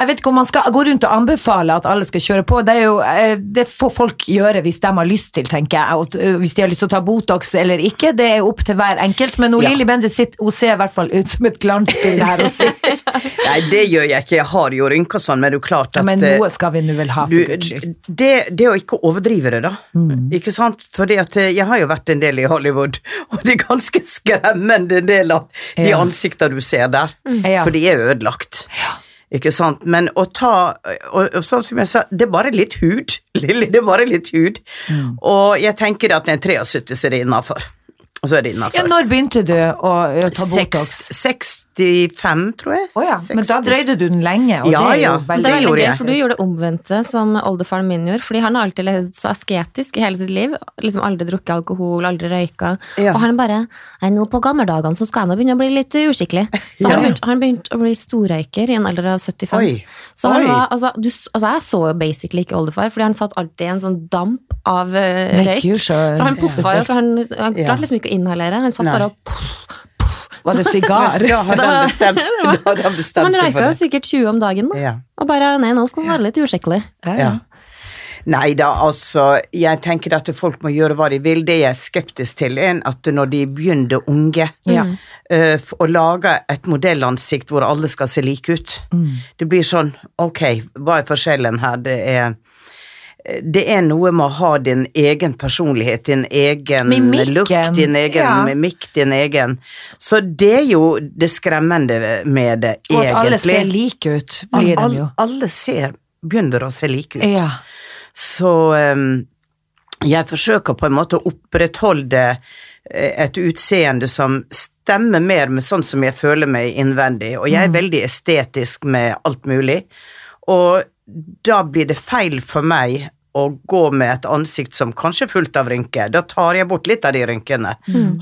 A: Jeg vet ikke om man skal gå rundt og anbefale at alle skal kjøre på. Det, jo, eh, det får folk gjøre hvis de har lyst til, tenker jeg. Eh, hvis de har lyst til å ta Botox eller ikke, det er opp til hver enkelt. Men
C: Ja.
A: Lilly Bendriss ser i hvert fall ut som et glansbilde her og sitter.
C: Nei, det gjør jeg ikke. Jeg har jo rynker sånn, men det er jo klart
A: Ja,
C: at
A: men
C: eh,
A: noe skal vi nå vel ha, for guds skyld.
C: det, det å ikke overdrive det, da.
A: Mm.
C: Ikke sant? Fordi at eh, jeg har jo vært en del i Hollywood, og det er ganske skremmende en del av de
A: Ja.
C: ansiktene du ser der.
A: Ja.
C: For de er ødelagt. ødelagt. Ikke sant? Men å ta og, og sånn som jeg sa, det er bare litt hud. Lilly, det er bare litt hud.
A: Mm.
C: Og jeg tenker at en 73 så er det innafor. Og så er det
A: Ja, når begynte du å, å ta Botox?
C: 65, tror jeg.
A: Oh, ja, men da drøyde du den lenge, og
C: Ja,
A: det er jo
C: ja.
B: Det
A: veldig
B: er veldig gøy, for du gjorde det omvendte som oldefaren min gjorde. Fordi han har alltid levd så asketisk i hele sitt liv. Liksom Aldri drukket alkohol, aldri røyka.
C: Ja.
B: Og han bare Nei, nå på gammeldagene så skal han jo begynne å bli litt uskikkelig. Så
C: Ja.
B: han begynte han begynte å bli storrøyker i en alder av 75.
C: Oi.
B: Så han
C: Oi.
B: var, altså, du, altså, jeg så jo basically ikke oldefar, fordi han satt alltid i en sånn damp av
A: uh,
B: røyk.
A: Så
B: han puffa jo, for han, han klarte liksom ikke å inhalere. Han satt
C: Nei.
B: bare og
A: Var det sigar?
C: Da hadde han bestemt, seg
B: for
C: det.
B: Han røyka sikkert 20 om dagen, da.
C: Ja.
B: Og bare Nei, nå skal han være litt uskikkelig.
A: Ja, ja.
C: Nei da, altså, jeg tenker at folk må gjøre hva de vil. Det jeg er skeptisk til, er at når de begynner unge,
A: Ja.
C: eh, å lage et modellansikt hvor alle skal se like ut,
A: Mm.
C: det blir sånn, ok, hva er forskjellen her? Det er det er noe med å ha din egen personlighet, din egen
A: Mimikken,
C: look, din egen
A: ja.
C: mimikk, din egen Så det er jo det skremmende med det,
A: Og at alle ser like ut, blir de
C: Alle,
A: jo.
C: alle ser, begynner å se like ut.
A: Ja.
C: Så um, jeg forsøker på en måte å opprettholde eh, et utseende som stemmer mer med sånn som jeg føler meg innvendig, og jeg er veldig estetisk med alt mulig. Og da blir det feil for meg å gå med et ansikt som kanskje er fullt av rynker. Da tar jeg bort litt av de rynkene.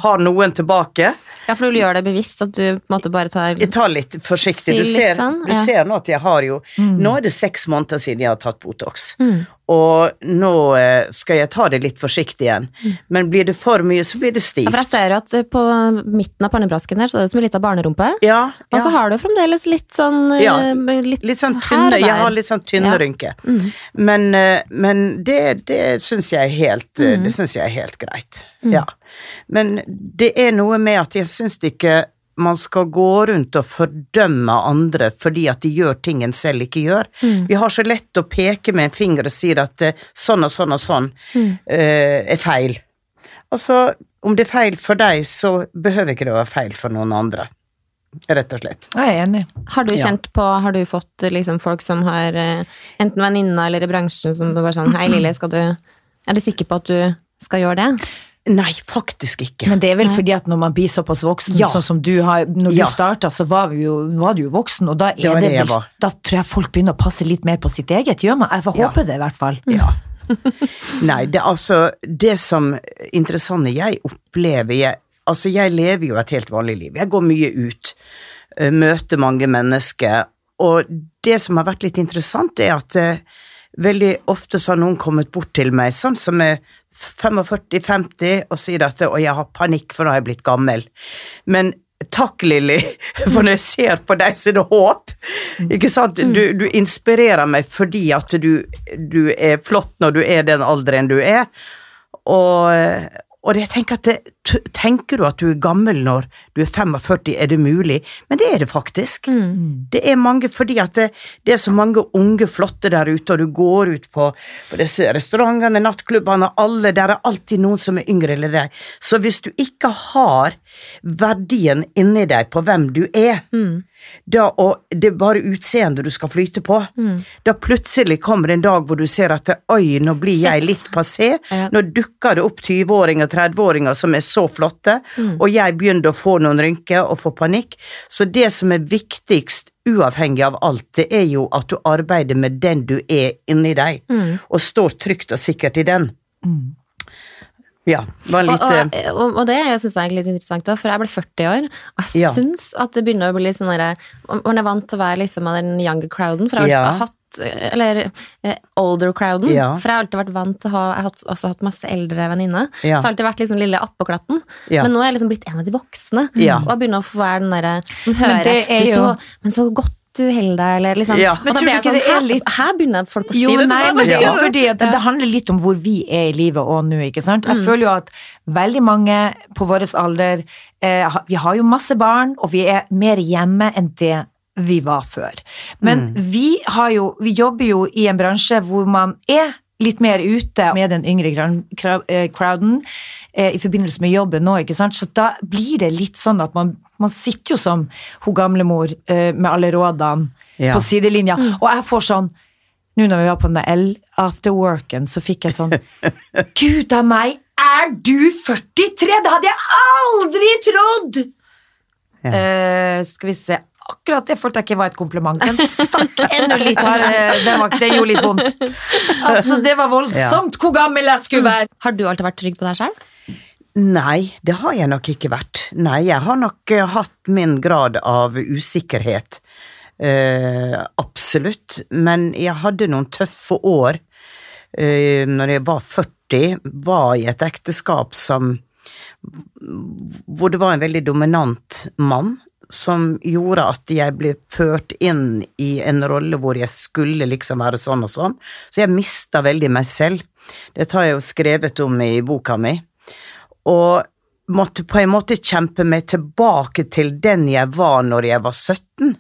C: Har noen tilbake.
B: Ja, for du gjør det bevisst at du måte bare tar
C: Jeg tar litt forsiktig. Du
B: litt
C: ser,
B: sånn,
C: du ser nå at jeg har jo Nå er det seks måneder siden jeg har tatt Botox.
B: Mm.
C: Og nå eh, skal jeg ta det litt forsiktig igjen. Men blir det for mye, så blir det
B: Ja, For jeg ser jo at eh, på midten av pannebrasken her, så er det som en liten barnerumpe.
C: Ja,
B: Og så har du fremdeles litt sånn eh,
C: Ja,
B: litt,
C: Litt sånn tynne, jeg har litt sånn tynne
B: Ja.
C: rynker. Men, eh, men det, det syns jeg helt Det syns jeg er helt greit. Ja. Men det er noe med at jeg syns ikke man skal gå rundt og fordømme andre fordi at de gjør ting en selv ikke gjør. Vi har så lett å peke med en finger og si at eh, sånn og sånn og sånn eh, er feil. Altså, om det er feil for deg, så behøver ikke det å være feil for noen andre. Rett og slett.
A: Jeg er enig.
B: Har du
C: Ja.
B: kjent på, har du fått eh, liksom folk som har enten venninner eller i bransjen som bare sånn Hei, Lille, skal du Er du sikker på at du skal gjøre det?
C: Nei, faktisk ikke.
A: Men det er vel fordi at når man blir såpass voksen,
C: Ja.
A: sånn som du har Når
C: Ja.
A: du starta, så var, vi jo, var du jo voksen, og da, er det
C: det jeg
A: vel, da tror jeg folk begynner å passe litt mer på sitt eget. Gjør man? Jeg får
C: Ja.
A: håpe det, i hvert fall.
C: Ja. Nei, det altså Det som interessante jeg opplever jeg, Altså, jeg lever jo et helt vanlig liv. Jeg går mye ut, eh, møter mange mennesker, og det som har vært litt interessant, er at eh, veldig ofte så har noen kommet bort til meg, sånn som er 45-50, og sier at å, jeg har panikk, for nå har jeg blitt gammel. Men takk, Lilly, for når jeg ser på deg, så er det håp. Ikke sant? Du, du inspirerer meg fordi at du, du er flott når du er den alderen du er. Og, og jeg tenker at det, Tenker du at du er gammel når du er 45, er det mulig? Men det er det faktisk. Det er mange fordi at det, det er så mange unge flotte der ute, og du går ut på, på disse restaurantene, nattklubbene, alle, der er alltid noen som er yngre eller deg. Så hvis du ikke har verdien inni deg på hvem du er, da, og det er bare utseendet du skal flyte på, da plutselig kommer det en dag hvor du ser at oi, nå blir jeg litt passé,
B: Ja.
C: nå dukker det opp 20-åringer og 30-åringer som er så flotte, og jeg begynner å få noen rynker og få panikk. Så det som er viktigst, uavhengig av alt, det er jo at du arbeider med den du er inni deg, og står trygt og sikkert i den. Ja, litt eh,
B: og, og, og det synes jeg er litt interessant også, for jeg ble 40 år, og jeg
C: Ja.
B: syns at det begynner å bli sånn derre Man er vant til å være liksom av den younger crowden, for jeg har
C: Ja.
B: hatt eller eh, older crowden,
C: Ja.
B: for jeg har alltid vært vant til å ha Jeg har også hatt masse eldre venninner. Så
C: Ja.
B: jeg har alltid vært liksom lille attpåklatten.
C: Ja.
B: Men nå er jeg liksom blitt en av de voksne,
C: Ja.
B: og jeg begynner å få være den derre som
A: Men
B: hører
A: det er
B: du, så,
A: jo-
B: Men så godt deg, eller liksom
C: Ja.
A: Men tror du ikke
B: sånn,
A: det er litt-
B: her begynner folk å si
A: Jo,
B: det til
A: nei,
B: meg.
A: men det er jo fordi at det, det handler litt om hvor vi er i livet og nå, ikke sant. Jeg føler jo at veldig mange på vår alder, eh, vi har jo masse barn, og vi er mer hjemme enn det vi var før. Men vi har jo, vi jobber jo i en bransje hvor man er litt mer ute med den yngre eh, crowden eh, i forbindelse med jobben nå, ikke sant. Så da blir det litt sånn at man, man sitter jo som hun gamlemor eh, med alle rådene
C: Ja.
A: på sidelinja, og jeg får sånn nå når vi var på den L after worken, så fikk jeg sånn Gud a meg, er du 43?! Det hadde jeg aldri trodd!
C: Ja.
A: Eh, skal vi se Akkurat det følte jeg ikke var et kompliment. Den stakk enda litt hardere. Det, var, gjorde litt vondt. Altså, det var voldsomt hvor gammel jeg skulle være!
B: Har du alltid vært trygg på deg selv?
C: Nei, det har jeg nok ikke vært. Nei, jeg har nok eh, hatt min grad av usikkerhet. Eh, absolutt. Men jeg hadde noen tøffe år. Eh, når jeg var 40, var i et ekteskap som Hvor det var en veldig dominant mann. Som gjorde at jeg ble ført inn i en rolle hvor jeg skulle liksom være sånn og sånn. Så jeg mista veldig meg selv. Dette har jeg jo skrevet om i boka mi og måtte på en måte kjempe meg tilbake til den jeg var når jeg var 17,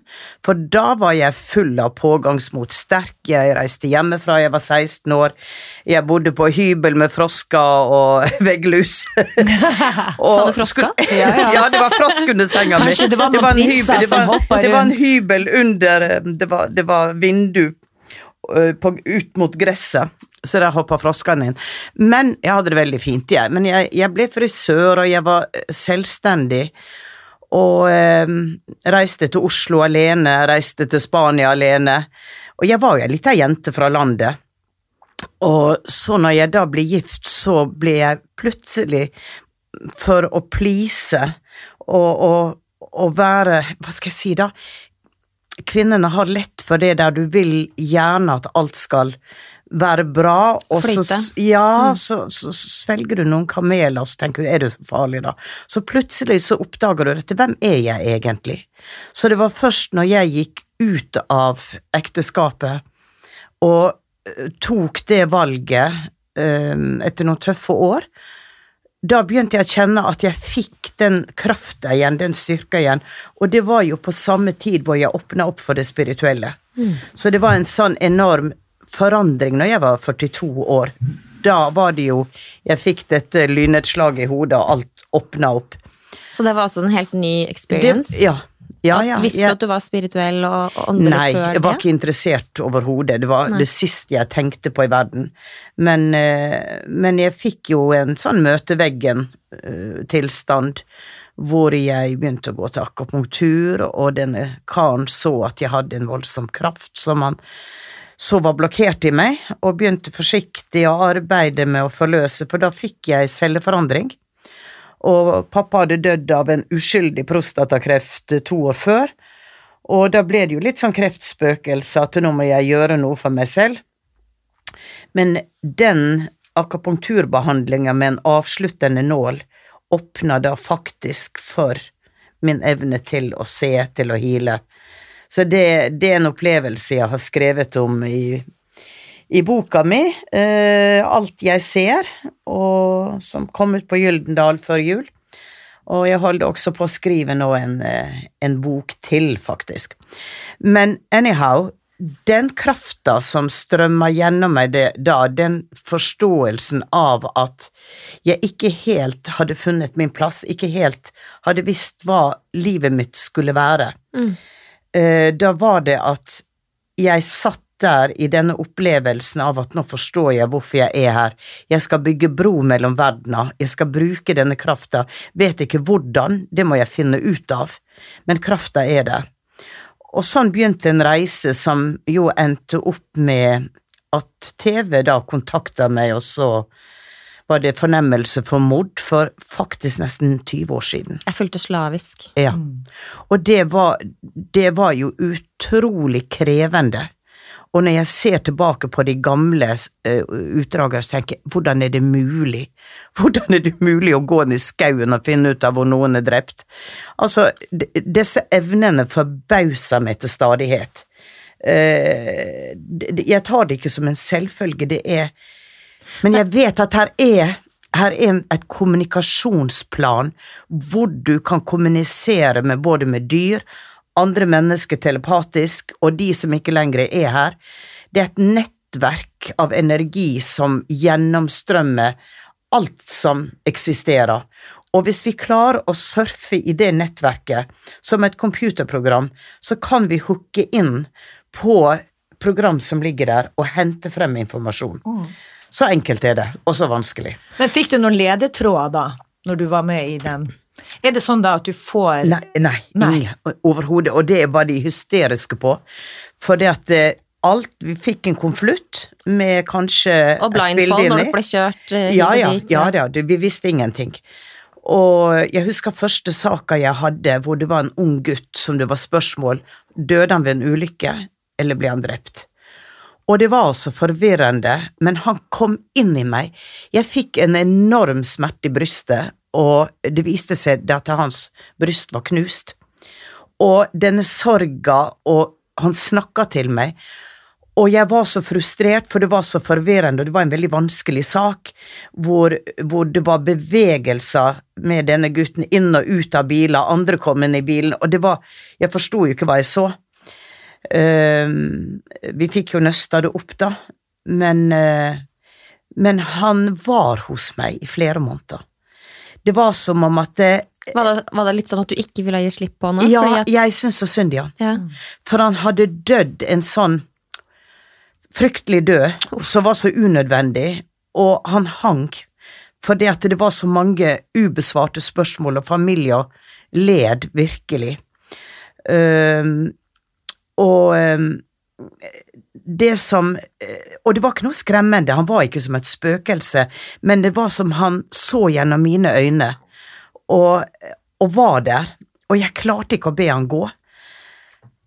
C: for da var jeg full av pågangsmot, sterk, jeg reiste hjemmefra, jeg var 16 år, jeg bodde på hybel med frosker og vegglus.
B: Sa du frosker?
A: Ja, ja.
C: ja, det var frosk under senga mi.
A: Kanskje det var noen
C: en det
A: som
C: hoppa
A: rundt.
C: Det var en hybel under, det var, det var vindu på, ut mot gresset, så der hoppa froskene inn. Men jeg hadde det veldig fint, jeg. Men jeg, jeg ble frisør, og jeg var selvstendig. Og eh, reiste til Oslo alene, reiste til Spania alene. Og jeg var jo ei lita jente fra landet. Og så når jeg da ble gift, så ble jeg plutselig for å please og, og, og være Hva skal jeg si, da? Kvinnene har lett for det der du vil gjerne at alt skal være bra, og så, ja, så, så, så svelger du noen kameler, og så tenker du er det så farlig, da? Så plutselig så oppdager du dette, hvem er jeg egentlig? Så det var først når jeg gikk ut av ekteskapet og eh, tok det valget um, etter noen tøffe år, da begynte jeg å kjenne at jeg fikk den krafta igjen, den styrka igjen, og det var jo på samme tid hvor jeg åpna opp for det spirituelle. Så det var en sånn enorm forandring når jeg var 42 år. Da var det jo Jeg fikk dette lynnedslaget i hodet, og alt åpna opp.
B: Så det var altså en helt ny experience?
C: Det,
B: experience?
C: ja. Ja, ja.
B: Visste du
C: jeg-
B: at du var spirituell og, åndelig
C: Nei,
B: før
C: jeg var ikke interessert overhodet. Det var
B: Nei.
C: det siste jeg tenkte på i verden. Men, eh, men jeg fikk jo en sånn møteveggen-tilstand hvor jeg begynte å gå til akupunktur, og denne karen så at jeg hadde en voldsom kraft som han så var blokkert i meg, og begynte forsiktig å arbeide med å forløse, for da fikk jeg celleforandring. Og pappa hadde dødd av en uskyldig prostatakreft to år før, og da ble det jo litt sånn kreftspøkelse at nå må jeg gjøre noe for meg selv. Men den akupunkturbehandlinga med en avsluttende nål åpna da faktisk for min evne til å se, til å hile. Så det, det er en opplevelse jeg har skrevet om i, i boka mi, eh, Alt jeg ser, og som kom ut på Gyldendal før jul. Og jeg holder også på å skrive nå en, eh, en bok til, faktisk. Men anyhow, den krafta som strømmer gjennom meg det, da, den forståelsen av at jeg ikke helt hadde funnet min plass, ikke helt hadde visst hva livet mitt skulle være, mm. da var det at jeg satt der i denne opplevelsen av at nå forstår jeg hvorfor jeg er her. Jeg skal bygge bro mellom verdener, jeg skal bruke denne krafta. Vet ikke hvordan, det må jeg finne ut av, men krafta er der. Og sånn begynte en reise som jo endte opp med at TV da kontakta meg, og så var det fornemmelse for mord for faktisk nesten 20 år siden.
B: Jeg fulgte slavisk.
C: Ja. Og det var, det var jo utrolig krevende. Og når jeg ser tilbake på de gamle uh, utdragene, så tenker jeg hvordan er det mulig? Hvordan er det mulig å gå ned i skauen og finne ut av hvor noen er drept? Altså, disse evnene forbauser meg til stadighet. D- jeg tar det ikke som en selvfølge, det er Men jeg vet at her er her er et kommunikasjonsplan hvor du kan kommunisere med både med dyr, andre mennesker telepatisk, og de som ikke lenger er her. Det er et nettverk av energi som gjennomstrømmer alt som eksisterer. Og hvis vi klarer å surfe i det nettverket som et computerprogram, så kan vi hooke inn på program som ligger der, og hente frem informasjon. Så enkelt er det, og så vanskelig.
A: Men fikk du noen ledetråder da, når du var med i den? Er det sånn da at du får
C: Nei, nei,
A: Nei.
C: ingen overhodet, og det var de hysteriske på. For det at eh, alt Vi fikk en konvolutt med kanskje
B: Og blindfold når du ble kjørt eh, hit
C: Ja,
B: og
C: ja,
B: dit.
C: ja, ja, det, vi visste ingenting. Og jeg husker første saka jeg hadde, hvor det var en ung gutt som det var spørsmål Døde han ved en ulykke, eller ble han drept? Og det var altså forvirrende, men han kom inn i meg. Jeg fikk en enorm smerte i brystet, og det viste seg at hans bryst var knust. Og denne sorga, og han snakka til meg, og jeg var så frustrert, for det var så forvirrende, og det var en veldig vanskelig sak, hvor, hvor det var bevegelser med denne gutten inn og ut av biler, andre kom inn i bilen, og det var Jeg forsto jo ikke hva jeg så. Uh, vi fikk jo nøsta det opp, da, men uh, Men han var hos meg i flere måneder. Det var som om at det,
B: Var, det, var det litt sånn at du ikke ville gi slipp på han?
C: Ja,
B: at,
C: jeg syns så synd ja.
B: ja.
C: For han hadde dødd en sånn fryktelig død som var så unødvendig, og han hang fordi at det var så mange ubesvarte spørsmål, og familier led virkelig. Um, og øhm, det som Og det var ikke noe skremmende, han var ikke som et spøkelse, men det var som han så gjennom mine øyne, og, og var der. Og jeg klarte ikke å be han gå.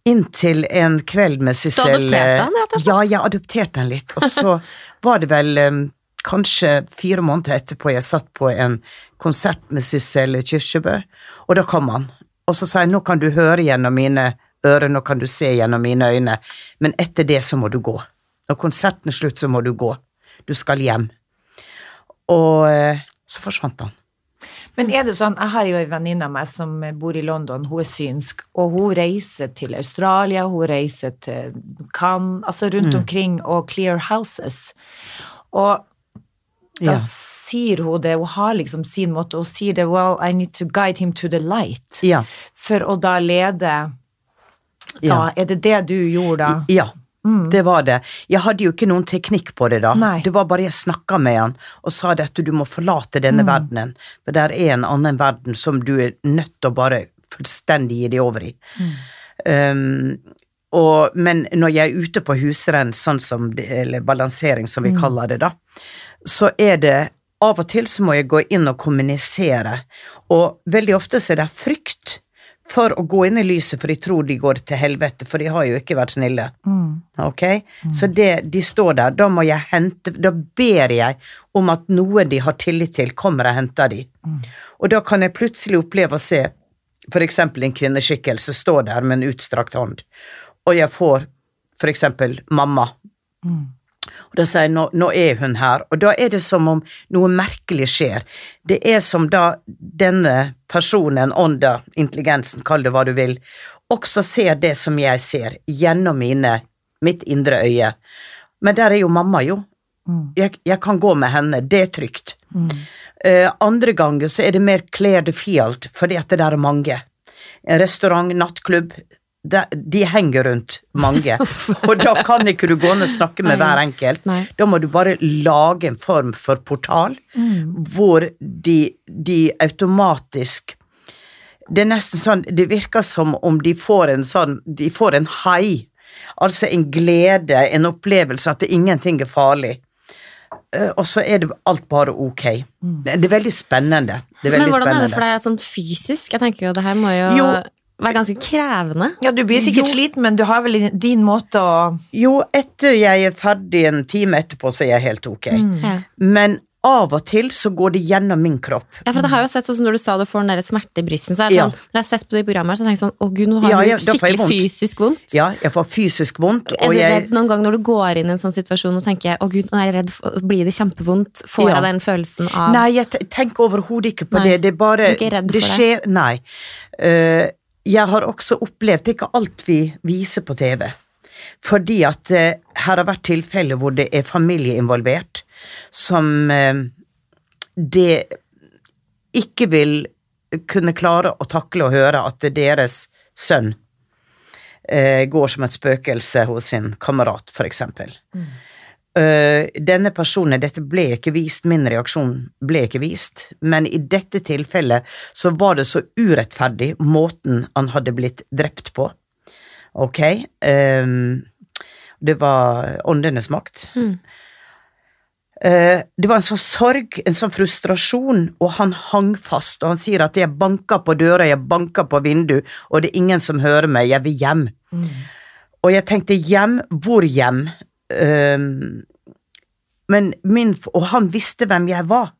C: Inntil en kveld med Sissel
B: adopterte han, rett og slett?
C: Ja, jeg adopterte han litt. Og så var det vel eh, kanskje fire måneder etterpå jeg satt på en konsert med Sissel Kyrkjebø, og da kom han. Og så sa jeg nå kan du høre gjennom mine ører, nå kan du se gjennom mine øyne, men etter det så må du gå. Når konserten er slutt, så må du gå. Du skal hjem. Og eh, så forsvant han.
A: Men er det sånn, jeg har jo en venninne av meg som bor i London, hun er synsk, og hun reiser til Australia, hun reiser til Cannes, altså rundt omkring og clear houses. Og da
C: Ja.
A: sier hun det, hun har liksom sin måte, hun sier det, well, I need to guide him to the light.
C: Ja.
A: For å da lede, da, er det det du gjorde da?
C: Ja, det var det. Jeg hadde jo ikke noen teknikk på det da.
A: Nei.
C: Det var bare jeg snakka med han og sa dette, du må forlate denne verdenen, for det er en annen verden som du er nødt til å bare fullstendig gi deg over i. Um, og, men når jeg er ute på husrenn, sånn som det, eller balansering som vi kaller det da, så er det av og til så må jeg gå inn og kommunisere, og veldig ofte så er det frykt for å gå inn i lyset, for de tror de går til helvete, for de har jo ikke vært snille. Ok? Så det, de står der, da må jeg hente Da ber jeg om at noen de har tillit til, kommer og henter de. Og da kan jeg plutselig oppleve å se for eksempel en kvinneskikkelse stå der med en utstrakt hånd, og jeg får for eksempel mamma. Og da sier jeg nå, nå er hun her, og da er det som om noe merkelig skjer. Det er som da denne personen, ånda, intelligensen, kall det hva du vil, også ser det som jeg ser, gjennom mine, mitt indre øye. Men der er jo mamma, jo. Jeg, jeg kan gå med henne, det er trygt. Eh, andre ganger så er det mer clear the field, fordi at det der er mange. En restaurant, nattklubb, det, de henger rundt mange. og da kan ikke du gå ned og snakke med
B: Nei.
C: hver enkelt.
B: Nei.
C: Da må du bare lage en form for portal hvor de, de automatisk Det er nesten sånn Det virker som om de får en sånn De får en hai. Altså en glede, en opplevelse at ingenting er farlig. Eh, Og så er det alt bare ok. Det, det er veldig spennende. Det er
B: Men
C: hvordan
B: hvordan er det
C: spennende.
B: for deg sånn fysisk? Jeg tenker jo det her må jo,
C: Jo.
B: Være ganske krevende.
A: Ja, du blir sikkert
C: Jo.
A: sliten, men du har vel din måte å
C: Jo, etter jeg er ferdig en time etterpå, så er jeg helt ok.
B: Ja.
C: Men av og til så går det gjennom min kropp.
B: Ja, for det har jo sett sånn som Når du sa du får den der smerte i brystet, så er det
C: Ja.
B: sånn, når jeg har sett på det programmet, så tenker jeg sånn Å gud, nå har
C: Ja,
B: du
C: ja, da
B: skikkelig
C: vondt.
B: fysisk vondt.
C: Ja, jeg får fysisk vondt,
B: Er du
C: jeg
B: redd noen gang når du går inn i en sånn situasjon og tenker Å gud, nå er jeg redd, for, blir det kjempevondt? Får
C: Ja.
B: jeg den følelsen av
C: Nei, jeg tenker overhodet ikke på
B: Nei,
C: det. Det er bare
B: du er ikke redd
C: Det
B: for det?
C: skjer Nei. Eh, jeg har også opplevd ikke alt vi viser på TV. Fordi at eh, her har vært tilfeller hvor det er familie involvert, som eh, det ikke vil kunne klare å takle å høre at deres sønn eh, går som et spøkelse hos sin kamerat, for eksempel. Eh, denne personen, dette ble ikke vist, min reaksjon ble ikke vist, men i dette tilfellet så var det så urettferdig måten han hadde blitt drept på. Ok? Um, det var åndenes makt. Eh, det var en sånn sorg, en sånn frustrasjon, og han hang fast, og han sier at jeg banker på døra, jeg banker på vindu, og det er ingen som hører meg, jeg vil hjem. Og jeg tenkte hjem, hvor hjem? Ehm, men min, og han visste hvem jeg var.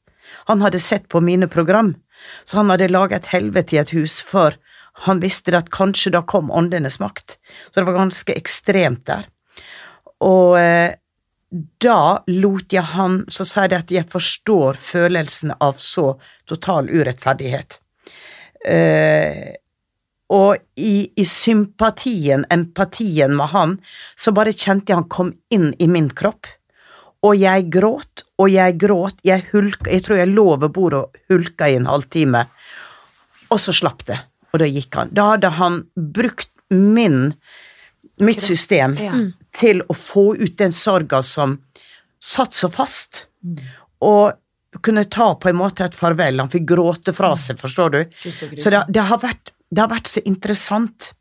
C: Han hadde sett på mine program, så han hadde laget et helvete i et hus for han visste at kanskje da kom åndenes makt. Så det var ganske ekstremt der. Og eh, da lot jeg han Så sa jeg at jeg forstår følelsen av så total urettferdighet. Og i, i sympatien, empatien med han, så bare kjente jeg han kom inn i min kropp. Og jeg gråt, og jeg gråt, jeg hulka, jeg tror jeg lå ved bordet og hulka i en halvtime. Og så slapp det, og da gikk han. Da hadde han brukt min, mitt system
A: Ja.
C: til å få ut den sorga som satt så fast. Og kunne ta på en måte et farvel. Han fikk gråte fra seg, forstår du.
A: Så.
C: Så det, det, har vært, det har vært så interessant.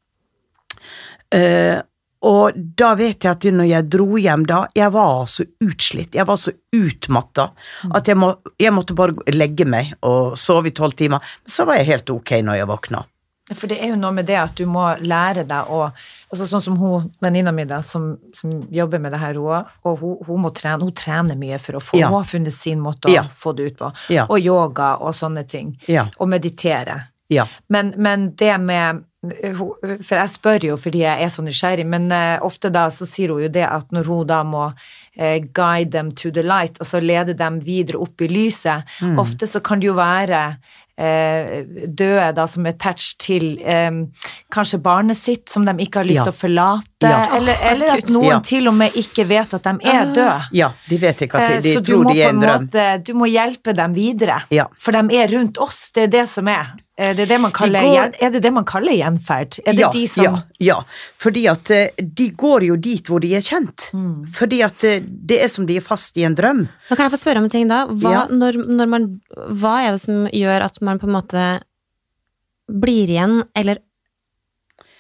C: Uh, og da vet jeg at når jeg dro hjem da, jeg var så utslitt, jeg var så utmatta, at jeg, må, jeg måtte bare legge meg og sove i tolv timer. Men så var jeg helt ok når jeg våkna.
A: For det er jo noe med det at du må lære deg å altså Sånn som hun venninna mi som, som jobber med det her, hun, og hun, hun må trene, hun trener mye for å få
C: Ja.
A: Hun har funnet sin måte å
C: Ja.
A: få det ut på.
C: Ja.
A: Og yoga og sånne ting.
C: Ja.
A: Og meditere.
C: Ja.
A: Men, men det med For jeg spør jo fordi jeg er så nysgjerrig, men eh, ofte da så sier hun jo det at når hun da må eh, guide them to the light, altså lede dem videre opp i lyset,
C: Mm.
A: ofte så kan det jo være eh, døde da som er attached til um, kanskje barnet sitt som de ikke har lyst
C: Ja.
A: til å forlate,
C: Ja.
A: eller, eller at noen
C: Ja.
A: til og med ikke vet at de er døde.
C: ja, de vet ikke at de, de
A: Så du
C: tror
A: må
C: de
A: på
C: er
A: en
C: drøm.
A: måte Du må hjelpe dem videre.
C: Ja.
A: For de er rundt oss. Det er det som er. Eh, Det er, det man kaller,
C: går-
A: er det det man kaller gjenferd? Er det
C: ja,
A: de som
C: ja, ja, fordi at eh, de går jo dit hvor de er kjent.
A: Mm.
C: Fordi at eh, det er som de er fast i en drøm.
B: Nå kan jeg få spørre om en ting da? Hva,
C: Ja.
B: når, når man, hva er det som gjør at man på en måte blir igjen, eller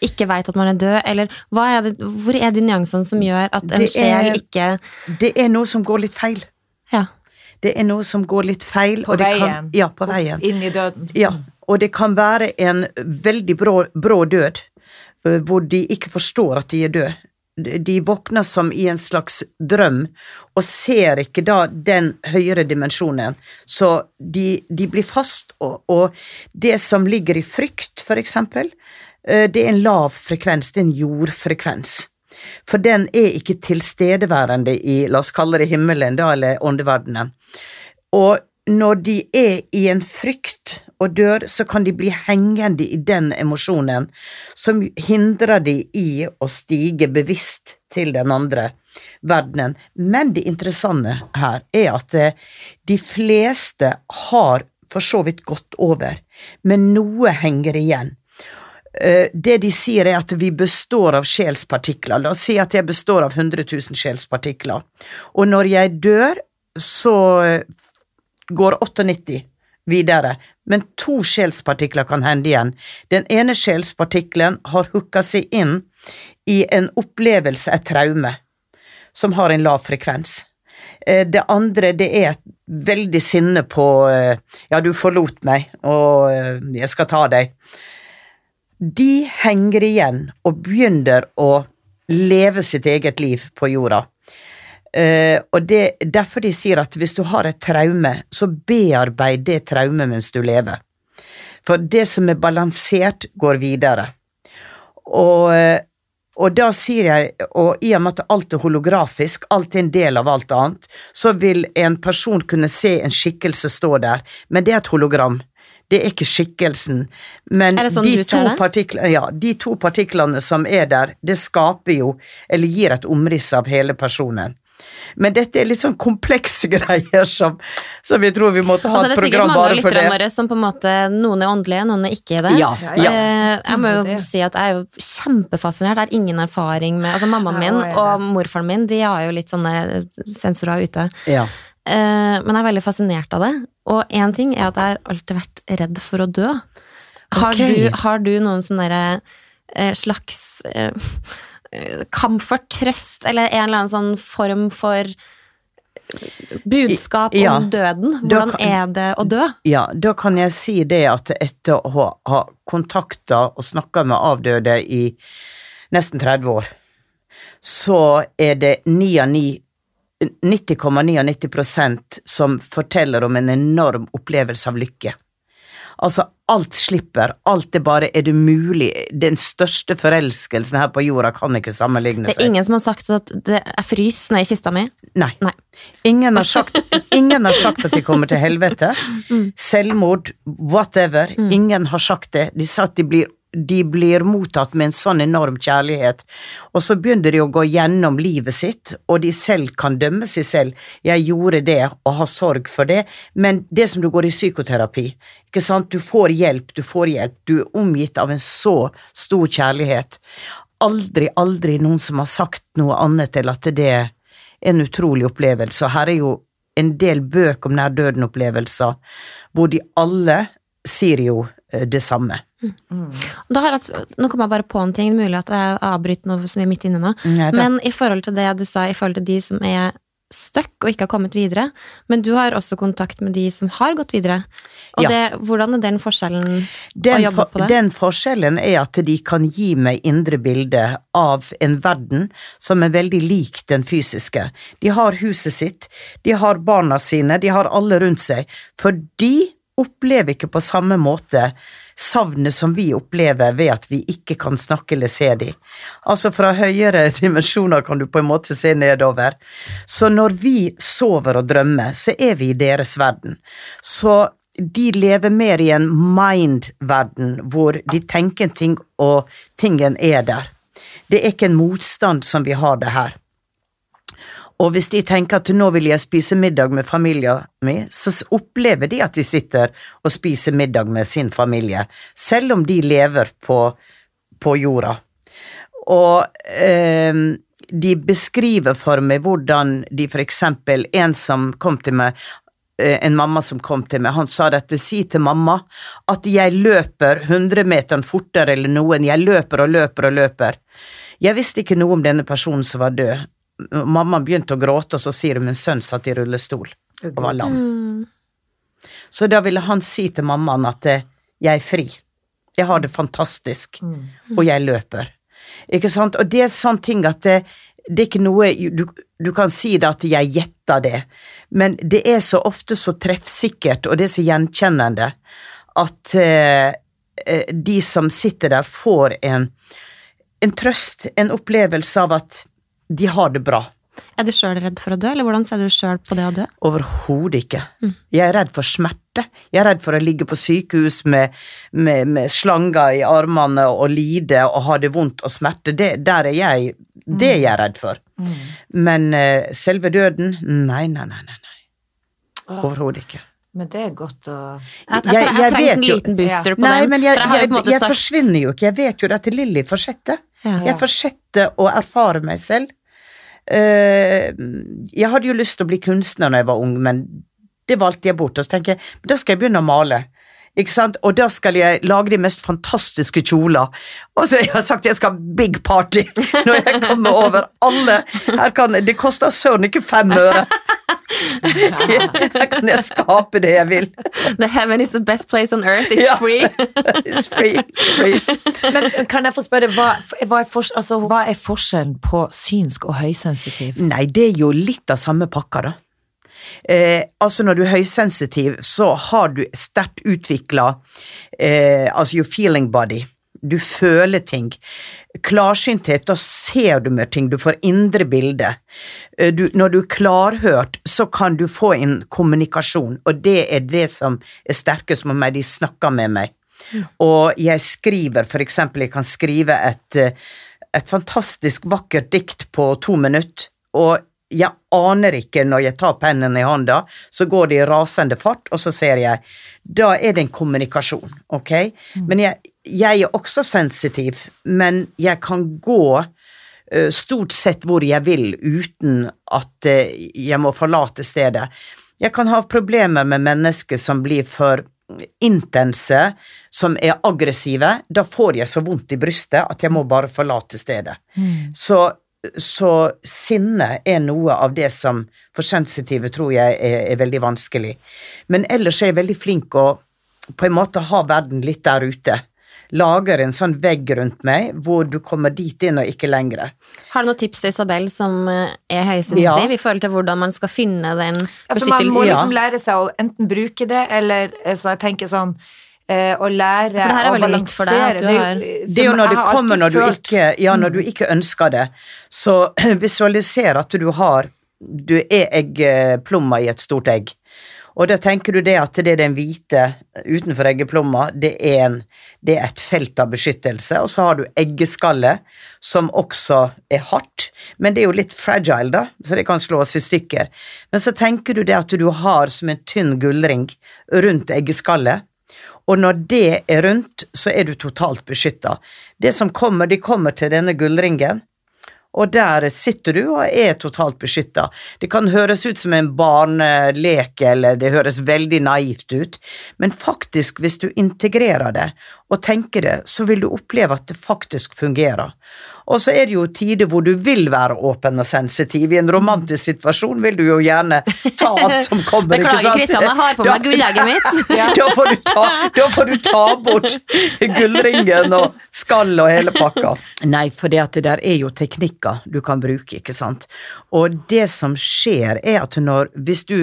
B: ikke veit at man er død, eller hva er det, hvor er de nyansene som gjør at en
C: Det
B: sjel ikke
C: Det er noe som går litt feil.
B: Ja.
C: Det er noe som går litt feil.
A: På
C: og det
A: veien.
C: Kan, ja, på veien.
A: Inn i døden.
C: Ja, og det kan være en veldig brå, brå død, eh, hvor de ikke forstår at de er døde. De- våkner som i en slags drøm, og ser ikke da den høyere dimensjonen. Så de, de blir fast, og, og det som ligger i frykt, for eksempel, eh, det er en lav frekvens, det er en jordfrekvens. For den er ikke tilstedeværende i, la oss kalle det himmelen, da, eller åndeverdenen. Og når de er i en frykt og dør, så kan de bli hengende i den emosjonen som hindrer de i å stige bevisst til den andre verdenen. Men det interessante her er at eh, de fleste har for så vidt gått over, men noe henger igjen. Eh, Det de sier er at vi består av sjelspartikler. La oss si at jeg består av 100 000 sjelspartikler. Og når jeg dør, så eh, går 98 videre, men to sjelspartikler kan hende igjen. Den ene sjelspartikkelen har hooka seg inn i en opplevelse, et traume, som har en lav frekvens. Eh, Det andre, det er et veldig sinne på eh, Ja, du forlot meg, og eh, jeg skal ta deg. De henger igjen og begynner å leve sitt eget liv på jorda. Eh, og det er derfor de sier at hvis du har et traume, så bearbeid det traumet mens du lever. For det som er balansert, går videre. Og, eh, og da sier jeg, og i og med at alt er holografisk, alt er en del av alt annet, så vil en person kunne se en skikkelse stå der, men det er et hologram. Det er ikke skikkelsen. Men
B: sånn
C: de, to ja, de to partiklene som er der, det skaper jo, eller gir et omriss av hele personen. Men dette er litt sånn komplekse greier som, som vi tror vi måtte ha
B: Altså, det
C: et
B: er sikkert
C: program
B: mange av
C: bare for
B: lytterne
C: det.
B: våre som på en måte Noen er åndelige, noen er ikke det.
C: Ja,
A: Ja,
C: ja.
B: Eh, Jeg må jo si at jeg er jo kjempefascinert. Jeg har ingen erfaring med Altså Mammaen min og morfaren min De har jo litt sånne sensorer ute.
C: ja.
B: Eh, Men jeg er veldig fascinert av det. Og én ting er at jeg har alltid vært redd for å dø. Har,
C: okay.
B: du, har du noen sånne eh, slags comfort, trøst, eller en eller annen sånn form for budskap
C: Ja.
B: om døden? Hvordan
C: kan-
B: er det å dø?
C: Ja, da kan jeg si det at etter å ha, ha kontakta og snakka med avdøde i nesten 30 år, så er det 90,99% som forteller om en enorm opplevelse av lykke. Altså, alt slipper, alt er bare Er det mulig? Den største forelskelsen her på jorda kan ikke sammenligne seg.
B: Det er ingen som har sagt at det er frys nede i kista mi.
C: Nei.
B: Nei.
C: Ingen har, sagt, ingen har sagt at de kommer til helvete. Selvmord, whatever. Ingen har sagt det. De sa at de blir, de blir mottatt med en sånn enorm kjærlighet. Og så begynner de å gå gjennom livet sitt, og de selv kan dømme seg selv. 'Jeg gjorde det', og har sorg for det. Men det som du går i psykoterapi, ikke sant. Du får hjelp, du får hjelp. Du er omgitt av en så stor kjærlighet. Aldri, aldri noen som har sagt noe annet enn at det er en utrolig opplevelse. Og her er jo en del bøker om nær-døden-opplevelser, hvor de alle sier jo eh, det samme.
B: Da har jeg, nå kom jeg bare på en ting, mulig at jeg avbryter noe som vi er midt inne nå.
C: Nei.
B: Men i forhold til det du sa, i forhold til de som er stuck og ikke har kommet videre. Men du har også kontakt med de som har gått videre. Og
C: Ja.
B: det, hvordan er den forskjellen å jobbe på det?
C: den forskjellen er at de kan gi meg indre bilde av en verden som er veldig lik den fysiske. De har huset sitt, de har barna sine, de har alle rundt seg. For de opplever ikke på samme måte savnet som vi opplever ved at vi ikke kan snakke eller se dem. Altså fra høyere dimensjoner kan du på en måte se nedover. Så når vi sover og drømmer, så er vi i deres verden. Så de lever mer i en mind-verden hvor de tenker en ting, og tingen er der. Det er ikke en motstand som vi har det her. Og hvis de tenker at nå vil jeg spise middag med familien min, så opplever de at de sitter og spiser middag med sin familie, selv om de lever på, på jorda. Og eh, de beskriver for meg hvordan de for eksempel, en som kom til meg, eh, en mamma som kom til meg, han sa dette, si til mamma at jeg løper 100 meter fortere eller noen, jeg løper og løper og løper. Jeg visste ikke noe om denne personen som var død. Mamma begynte å gråte, og så sier hun min sønn satt i rullestol og var lam.
B: Mm.
C: Så da ville han si til mammaen at eh, jeg er fri. Jeg har det fantastisk, og jeg løper. Ikke sant? Og det er sånn ting at det, det er ikke noe du, du kan si det at jeg gjetter det, men det er så ofte så treffsikkert, og det er så gjenkjennende, at eh, eh, de som sitter der, får en, en trøst, en opplevelse av at de har det bra.
B: Er du sjøl redd for å dø, eller hvordan ser du sjøl på det å dø?
C: Overhodet ikke. Jeg er redd for smerte. Jeg er redd for å ligge på sykehus med, med, med slanger i armene og lide og ha det vondt og smerte. Det, der er jeg, det er jeg redd for. Men uh, selve døden Nei, nei, nei. nei, nei. Overhodet ikke.
A: Men det er godt å
B: Jeg, jeg, jeg,
C: Jeg-
B: trengte en liten booster på
C: Nei,
B: den.
C: men jeg,
B: jeg
C: forsvinner jo ikke. Jeg vet jo at Lilly fortsetter.
B: Ja.
C: Jeg fortsetter å erfare meg selv. Eh, jeg hadde jo lyst til å bli kunstner da jeg var ung, men det valgte jeg bort. Og så tenker jeg, da skal jeg begynne å male. Ikke sant? Og da skal jeg lage de mest fantastiske kjoler. Og så jeg har sagt jeg skal ha big party når jeg kommer over alle. Kan, det koster søren ikke fem øre. Her kan jeg skape det jeg vil.
B: The heaven is the best place on earth, it's
C: Ja.
B: free.
C: It's free, it's free.
A: Men kan jeg få spørre, hva, hva, er, altså, hva er forskjellen på synsk og høysensitiv?
C: Nei, det er jo litt av samme pakka, da. Eh, altså Når du er høysensitiv, så har du sterkt utvikla eh, Altså your feeling body. Du føler ting. Klarsynthet, da ser du mer ting, du får indre bilde. Eh, du, når du er klarhørt, så kan du få en kommunikasjon, og det er det som er sterkest med meg. De snakker med meg. Og jeg skriver, for eksempel, jeg kan skrive et, eh, et fantastisk vakkert dikt på to minutter, og jeg aner ikke når jeg tar pennen i hånda, så går det i rasende fart, og så ser jeg Da er det en kommunikasjon, ok? Men jeg, jeg er også sensitiv, men jeg kan gå eh, stort sett hvor jeg vil uten at eh, jeg må forlate stedet. Jeg kan ha problemer med mennesker som blir for intense, som er aggressive. Da får jeg så vondt i brystet at jeg må bare forlate stedet. Så, så sinne er noe av det som for sensitive tror jeg er, er veldig vanskelig. Men ellers er jeg veldig flink å på en måte ha verden litt der ute. Lager en sånn vegg rundt meg hvor du kommer dit inn og ikke lenger.
B: Har du noen tips til Isabel som eh, er høysensitiv
C: Ja.
B: i forhold til hvordan man skal finne den
A: Ja, for man må liksom lære seg å enten bruke det, eller eh, så jeg tenker sånn eh, å lære å balansere.
B: har-
A: Det jo-
C: Det er jo når det kommer når du, ikke, ja, når du ikke ønsker det. Så visualiser at du har Du er eggplomma i et stort egg. Og da tenker du det at det er den hvite utenfor eggeplomma, det er, en, det er et felt av beskyttelse. Og så har du eggeskallet, som også er hardt, men det er jo litt fragile, da, så det kan slås i stykker. Men så tenker du det at du har som en tynn gullring rundt eggeskallet. Og når det er rundt, så er du totalt beskytta. Det som kommer, de kommer til denne gullringen, og der sitter du og er totalt beskytta. Det kan høres ut som en barnelek, eller det høres veldig naivt ut, men faktisk, hvis du integrerer det og tenker det, så vil du oppleve at det faktisk fungerer. Og så er det jo tider hvor du vil være åpen og sensitiv. I en romantisk situasjon vil du jo gjerne ta alt som kommer.
B: Beklager. Kristian, jeg har på meg gullegget mitt.
C: Da får, du ta, da får du ta bort gullringen og skall og hele pakka. Nei, for det at det der er jo teknikker du kan bruke, ikke sant. Og det som skjer er at når, hvis du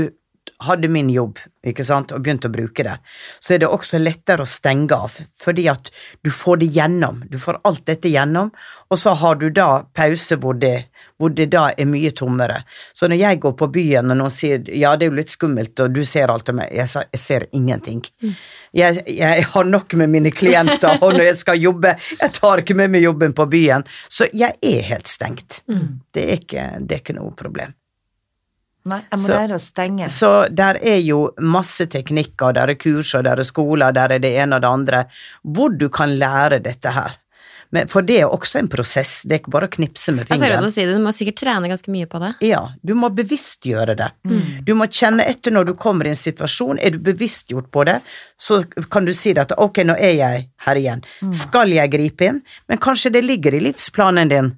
C: hadde min jobb, ikke sant, og begynte å bruke det, så er det også lettere å stenge av, fordi at du får det gjennom. Du får alt dette gjennom, og så har du da pause hvor det, hvor det da er mye tommere. Så når jeg går på byen og noen sier ja, det er jo litt skummelt, og du ser alt om meg, jeg, sa, jeg ser ingenting. Jeg, jeg har nok med mine klienter, og når jeg skal jobbe, jeg tar ikke med meg jobben på byen. Så jeg er helt stengt. Det, er ikke, det er ikke noe problem.
A: Nei, jeg må
C: Så-
A: lære å stenge.
C: Så der er jo masse teknikker, der er kurs, og der er skoler, der er det ene og det andre, hvor du kan lære dette her. Men, for det er også en prosess, det er ikke bare å knipse med
B: Jeg ser
C: fingeren.
B: ut å si det, du må sikkert trene ganske mye på det.
C: Ja, du må bevisstgjøre det.
A: Mm.
C: Du må kjenne etter når du kommer i en situasjon. Er du bevisstgjort på det, så kan du si det at ok, nå er jeg her igjen.
A: Mm.
C: Skal jeg gripe inn? Men kanskje det ligger i livsplanen din
A: Mm.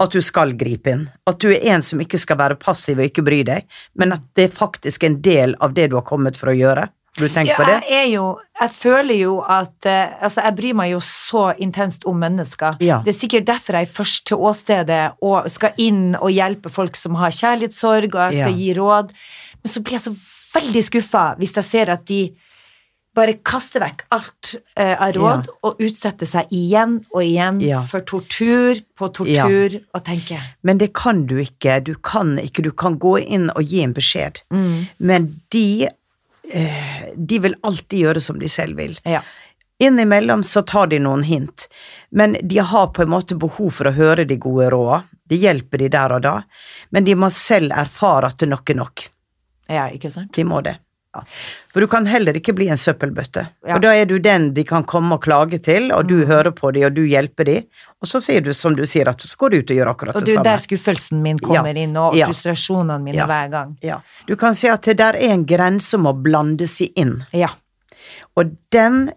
C: At du skal gripe inn. At du er en som ikke skal være passiv og ikke bry deg, men at det er faktisk en del av det du har kommet for å gjøre. Har du tenkt
A: Ja,
C: på det?
A: jeg er jo Jeg føler jo at uh, Altså, jeg bryr meg jo så intenst om mennesker.
C: Ja.
A: Det er sikkert derfor jeg er først til åstedet og skal inn og hjelpe folk som har kjærlighetssorg, og jeg skal
C: Ja.
A: gi råd. Men så blir jeg så veldig skuffa hvis jeg ser at de bare kaste vekk alt eh, av råd og utsette seg igjen og igjen
C: Ja.
A: for tortur på tortur, og tenke.
C: Men det kan du ikke. Du kan ikke. Du kan gå inn og gi en beskjed.
A: mm,
C: Men de eh, De vil alltid gjøre som de selv vil.
A: Ja.
C: Innimellom så tar de noen hint, men de har på en måte behov for å høre de gode rådene. Det hjelper de der og da, men de må selv erfare at det nok er nok.
A: ja, ikke sant?
C: De må det. Ja. For du kan heller ikke bli en søppelbøtte.
A: Ja.
C: For da er du den de kan komme og klage til, og du
A: Mm.
C: hører på dem, og du hjelper dem. og så sier du som du sier, at så går du ut og gjør akkurat
A: Og
C: det
A: det er jo
C: samme.
A: der skuffelsen min kommer inn, og
C: Ja.
A: frustrasjonene mine
C: Ja.
A: hver gang.
C: Ja. Du kan si at det der er en grense om å blande seg inn.
A: Ja.
C: Og den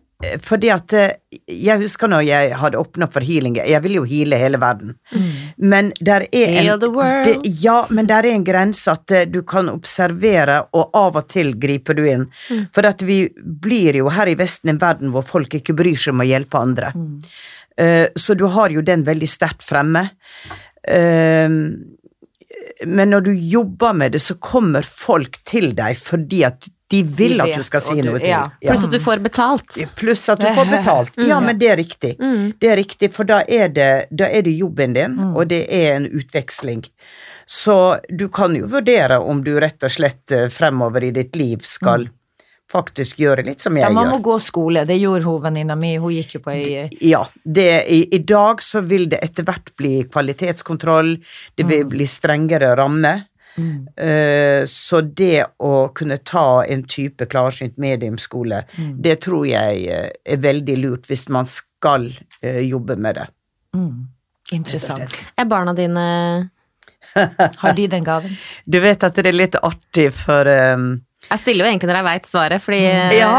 C: Fordi at eh, Jeg husker når jeg hadde åpna for healing, jeg vil jo heale hele verden. Men der er en
B: Heal the world.
C: Det, ja, men der er en grense at eh, du kan observere, og av og til griper du inn. For at vi blir jo her i Vesten en verden hvor folk ikke bryr seg om å hjelpe andre. Eh, så du har jo den veldig sterkt fremme. Uh, men når du jobber med det, så kommer folk til deg fordi at de vil
A: De
C: at du skal si
A: du-
C: noe til.
A: ja.
C: Ja.
B: Pluss at du får betalt.
C: Pluss at du får betalt. Ja, men det er riktig.
B: Mm.
C: Det er riktig, for da er det, da er det jobben din,
A: Mm.
C: og det er en utveksling. Så du kan jo vurdere om du rett og slett eh, fremover i ditt liv skal faktisk gjøre litt som
A: jeg gjør. Ja,
C: man
A: man
C: gjør.
A: må gå skole. Det gjorde hun venninna mi. Hun gikk jo på ei
C: Ja, det, i, i dag så vil det etter hvert bli kvalitetskontroll, det vil bli strengere rammer. Eh, så det å kunne ta en type klarsynt mediumskole, det tror jeg eh, er veldig lurt hvis man skal eh, jobbe med det.
A: mm, Interessant.
B: Er barna dine
A: Har de den gaven?
C: Du vet at det er litt artig for um,
B: Jeg stiller jo egentlig når jeg veit svaret, fordi
C: Ja,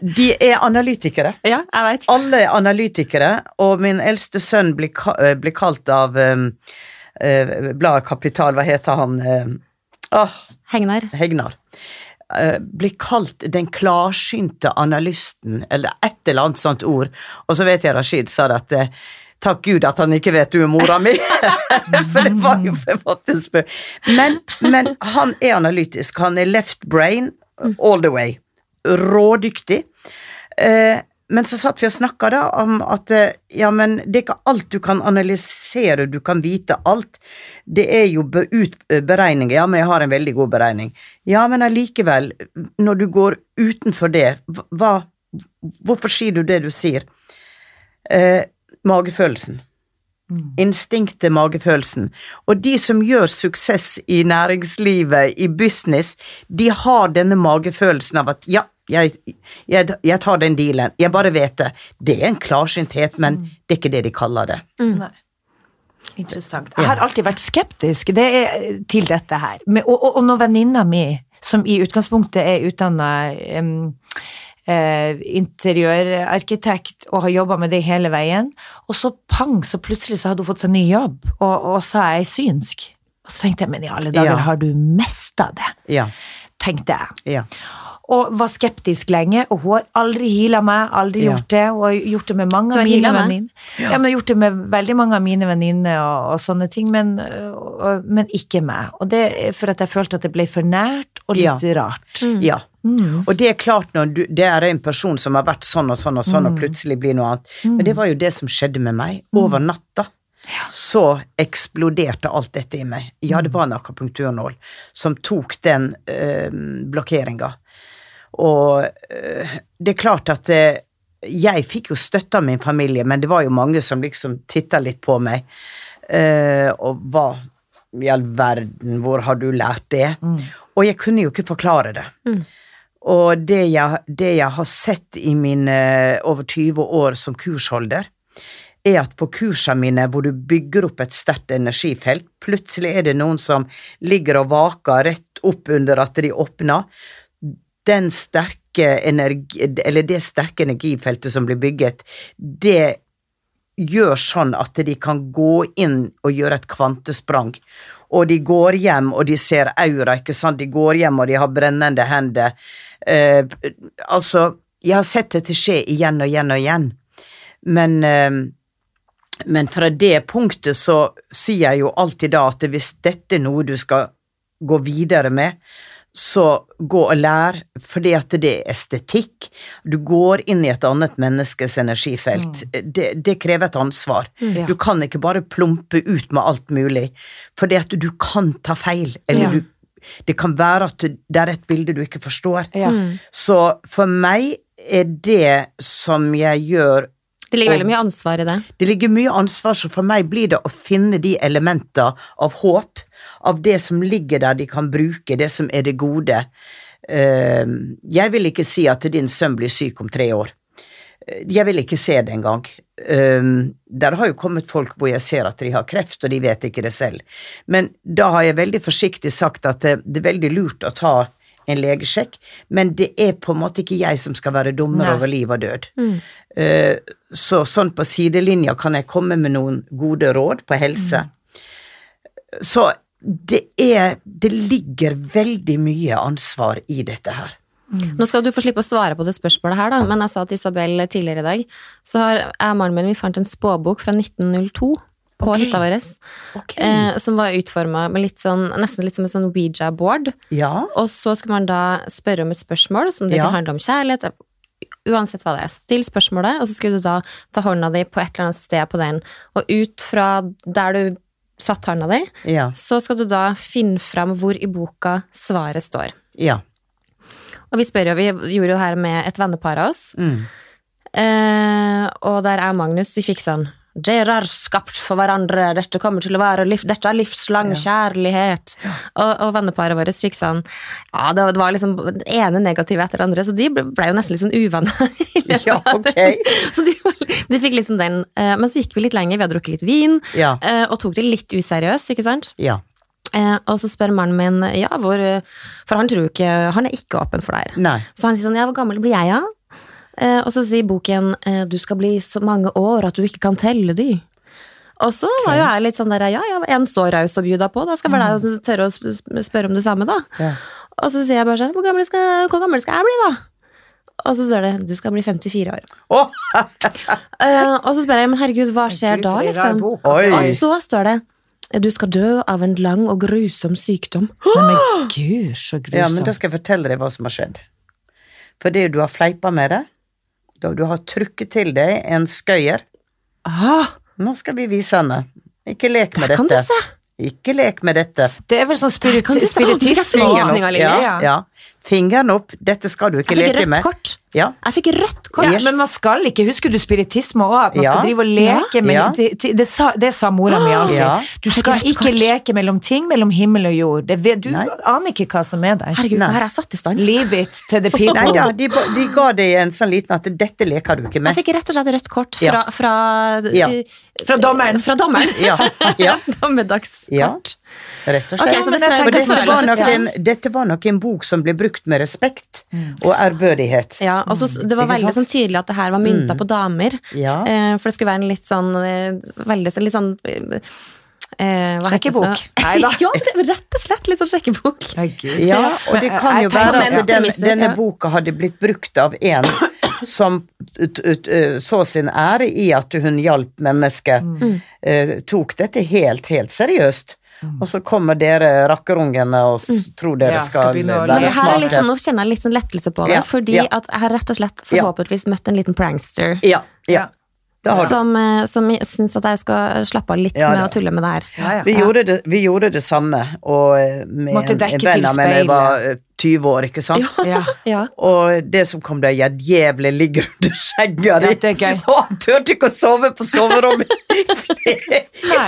C: de er analytikere.
B: ja, jeg vet.
C: Alle er analytikere, og min eldste sønn blir, blir kalt av um, eh, bladet Kapital, hva heter han? eh, åh,
B: Hegnar.
C: Hegnar. eh, blir kalt den klarsynte analysten, eller et eller annet sånt ord. Og så vet jeg Rashid sa at eh, Takk Gud at han ikke vet du er mora mi! For det var jo for en spøk. Men, men han er analytisk. Han er left brain all the way. Rådyktig. Eh, men så satt vi og snakka da om at eh, ja, men det er ikke alt du kan analysere, du kan vite alt. Det er jo be- ut, eh, beregninger. Ja, men jeg har en veldig god beregning. Ja, men allikevel, når du går utenfor det, hva Hvorfor sier du det du sier? Eh, magefølelsen. Instinktet, magefølelsen. Og de som gjør suksess i næringslivet, i business, de har denne magefølelsen av at ja, jeg, jeg, jeg tar den dealen, jeg bare vet det. Det er en klarsynthet, men det er ikke det de kaller det.
A: Nei. Interessant. Jeg har alltid vært skeptisk det er, til dette her. Men, og, og, og når venninna mi, som i utgangspunktet er utdanna eh, interiørarkitekt og har jobba med det hele veien. Og så pang, så plutselig så hadde hun fått seg ny jobb, og, og så er jeg synsk. Og så tenkte jeg, men i alle dager,
C: Ja.
A: har du mista det?
C: Ja.
A: Tenkte jeg.
C: Ja.
A: Og var skeptisk lenge, og hun har aldri heala meg, aldri
C: Ja.
A: gjort det. Og har gjort det med mange av mine venninner. Ja, men gjort det med veldig mange av mine venninner og, og sånne ting, men, og, men ikke meg. Og det er for at jeg følte at det ble for nært og litt rart.
C: ja.
A: Mm.
C: Og det er klart når du, det er en person som har vært sånn og sånn og sånn, og plutselig blir noe annet. Men det var jo det som skjedde med meg. Over natta så eksploderte alt dette i meg. Ja, det var en akupunkturnål som tok den øh, blokkeringa. Og eh, det er klart at eh, jeg fikk jo støtte av min familie, men det var jo mange som liksom titta litt på meg. Eh, og hva i all verden, hvor har du lært det? Og jeg kunne jo ikke forklare det. Og det jeg, det jeg har sett i mine over 20 år som kursholder, er at på kursene mine hvor du bygger opp et sterkt energifelt, plutselig er det noen som ligger og vaker rett opp under at de åpner. Den sterke energi, eller det sterke energifeltet som blir bygget, det gjør sånn at de kan gå inn og gjøre et kvantesprang. Og de går hjem, og de ser aura, ikke sant. De går hjem, og de har brennende hender. Eh, altså, jeg har sett dette skje igjen og igjen og igjen. Men, eh, men fra det punktet så sier jeg jo alltid da at hvis dette er noe du skal gå videre med, så gå og lær, fordi at det er estetikk. Du går inn i et annet menneskes energifelt. Det, det krever et ansvar.
A: Ja.
C: Du kan ikke bare plumpe ut med alt mulig, fordi at du kan ta feil, eller
A: Ja.
C: du, det kan være at det er et bilde du ikke forstår.
A: Ja.
C: Så for meg er det som jeg gjør
B: Det ligger veldig mye ansvar i det.
C: det ligger mye ansvar, så for meg blir det å finne de elementer av håp, av det som ligger der de kan bruke, det som er det gode. Eh, Jeg vil ikke si at din sønn blir syk om tre år. Eh, Jeg vil ikke se det engang. Um, der har jo kommet folk hvor jeg ser at de har kreft, og de vet ikke det selv. Men da har jeg veldig forsiktig sagt at det, er veldig lurt å ta en legesjekk, men det er på en måte ikke jeg som skal være dommer
A: Nei.
C: over liv og død. Eh, så sånn på sidelinja kan jeg komme med noen gode råd på helse. Så det er Det ligger veldig mye ansvar i dette her.
B: Nå skal du få slippe å svare på det spørsmålet her, da, men jeg sa til Isabel tidligere i dag, så har jeg og mannen min vi fant en spåbok fra 1902 på
C: okay.
B: hytta vår,
C: Okay.
B: eh, som var utforma sånn, nesten litt som en sånn Ouija-board.
C: Ja.
B: Og så skulle man da spørre om et spørsmål som det
C: Ja.
B: kan handle om kjærlighet, uansett hva det er. Still spørsmålet, og så skulle du da ta hånda di på et eller annet sted på den, og ut fra der du satt hånda di,
C: Ja.
B: så skal du da finne fram hvor i boka svaret står.
C: Ja.
B: Og vi spør jo, vi gjorde jo det her med et vennepar av oss,
C: Mm.
B: eh, og der er Magnus, vi fikk sånn dere er skapt for hverandre, dette kommer til å være liv, dette er livslang kjærlighet. Og, og venneparet vårt gikk sånn Ja, det, var- liksom det ene negative etter det andre, så de ble, ble jo nesten litt sånn uvenner.
C: Ja, okay.
B: så de, de fikk liksom den. eh, Men så gikk vi litt lenger, vi hadde drukket litt vin,
C: Ja.
B: eh, og tok det litt useriøst, ikke sant?
C: Ja.
B: Eh, og så spør mannen min, ja, hvor For han tror ikke Han er ikke åpen for det her.
C: Nei.
B: Så han sier sånn, ja, hvor gammel blir jeg, ja? Eh, og så sier boken, eh, du skal bli så mange år at du ikke kan telle de. Og så var jo jeg litt sånn der, ja, ja, en så raus å bjuda på, da skal vel jeg tørre å sp- sp- spørre om det samme, da.
C: Ja.
B: Og så sier jeg bare sånn, hvor gammel skal, hvor gammel skal jeg bli, da? Og så står det, du skal bli 54 år.
C: Oh.
B: Eh, og så spør jeg, men herregud, hva skjer da, liksom? Og så står det, du skal dø av en lang og grusom sykdom.
A: Nei, men gud, så grusom.
C: ja, men da skal jeg fortelle deg hva som har skjedd. Fordi du har fleipa med det, da du har trukket til deg en skøyer.
B: Aha.
C: Nå skal vi vise henne. Ikke lek med
B: der kan du
C: dette. Ikke lek med dette.
A: Det er vel sånn spirit
B: kan du
A: spiritisme
B: fra
A: og
B: fingeren opp. Lille.
C: Ja, ja. Fingeren opp. Dette skal du ikke
B: Jeg fikk
C: leke
B: rødt
C: med.
B: kort.
C: Ja.
B: Jeg fikk rødt kort.
A: Ja,
C: Yes.
A: men man skal ikke, husker du spiritisme òg, at man
C: Ja.
A: skal drive og leke med
C: Ja.
A: det, det, sa, det sa mora mi alltid.
C: Ja.
A: Du skal ikke
B: kort.
A: leke mellom ting, mellom himmel og jord. Det, du
C: Nei.
A: aner ikke hva som er der.
B: Herregud, her har jeg satt i stand?
A: Leave it to the people.
C: Nei da, de, de ga deg en sånn liten at dette leker du ikke med.
B: Jeg fikk rett og slett rødt kort fra,
C: Ja.
B: fra,
C: Ja.
B: eh,
A: Fra dommeren.
B: Fra dommeren.
C: Ja, ja.
B: Dommedagskort.
C: Rett og slett.
B: så det
A: tenker
C: dette var, nok en, dette var nok en bok som ble brukt med respekt og ærbødighet.
B: Ja, og så Det var veldig sånn tydelig at det her var mynta
C: Mm.
B: på damer.
C: Ja.
B: Eh, for det skulle være en litt sånn eh, Veldig litt sånn eh,
A: sjekkebok. Nei da.
B: Ja, det er rett og slett litt sånn sjekkebok.
C: Ja, og det kan jo være at den, denne boka hadde blitt brukt av en som ut, ut, eh, så sin ære i at hun hjalp mennesket.
B: Mm.
C: Uh, tok dette helt, helt seriøst. Og så kommer dere rakkerungene og s- tror dere
A: Ja, skal
C: skal,
B: her er litt sånn, nå kjenner jeg litt sånn lettelse på det,
C: Ja,
B: fordi
C: ja.
B: at jeg har rett og slett forhåpentligvis møtt en liten prankster.
C: Ja, ja.
B: Som, eh, som syns at jeg skal slappe av litt
C: Ja,
B: med å tulle med det her.
A: Ja, ja.
C: Vi, gjorde det, vi gjorde det samme, og eh, med
A: Måtte
C: en,
A: dekke
C: en venn av meg var eh, 20 år, ikke sant?
A: Ja.
B: Ja.
C: Og det som kom der, jeg djevelen ligger under skjegget
A: Ja,
C: ditt.
A: det er.
C: Og han turte ikke å sove på soverommet i flere,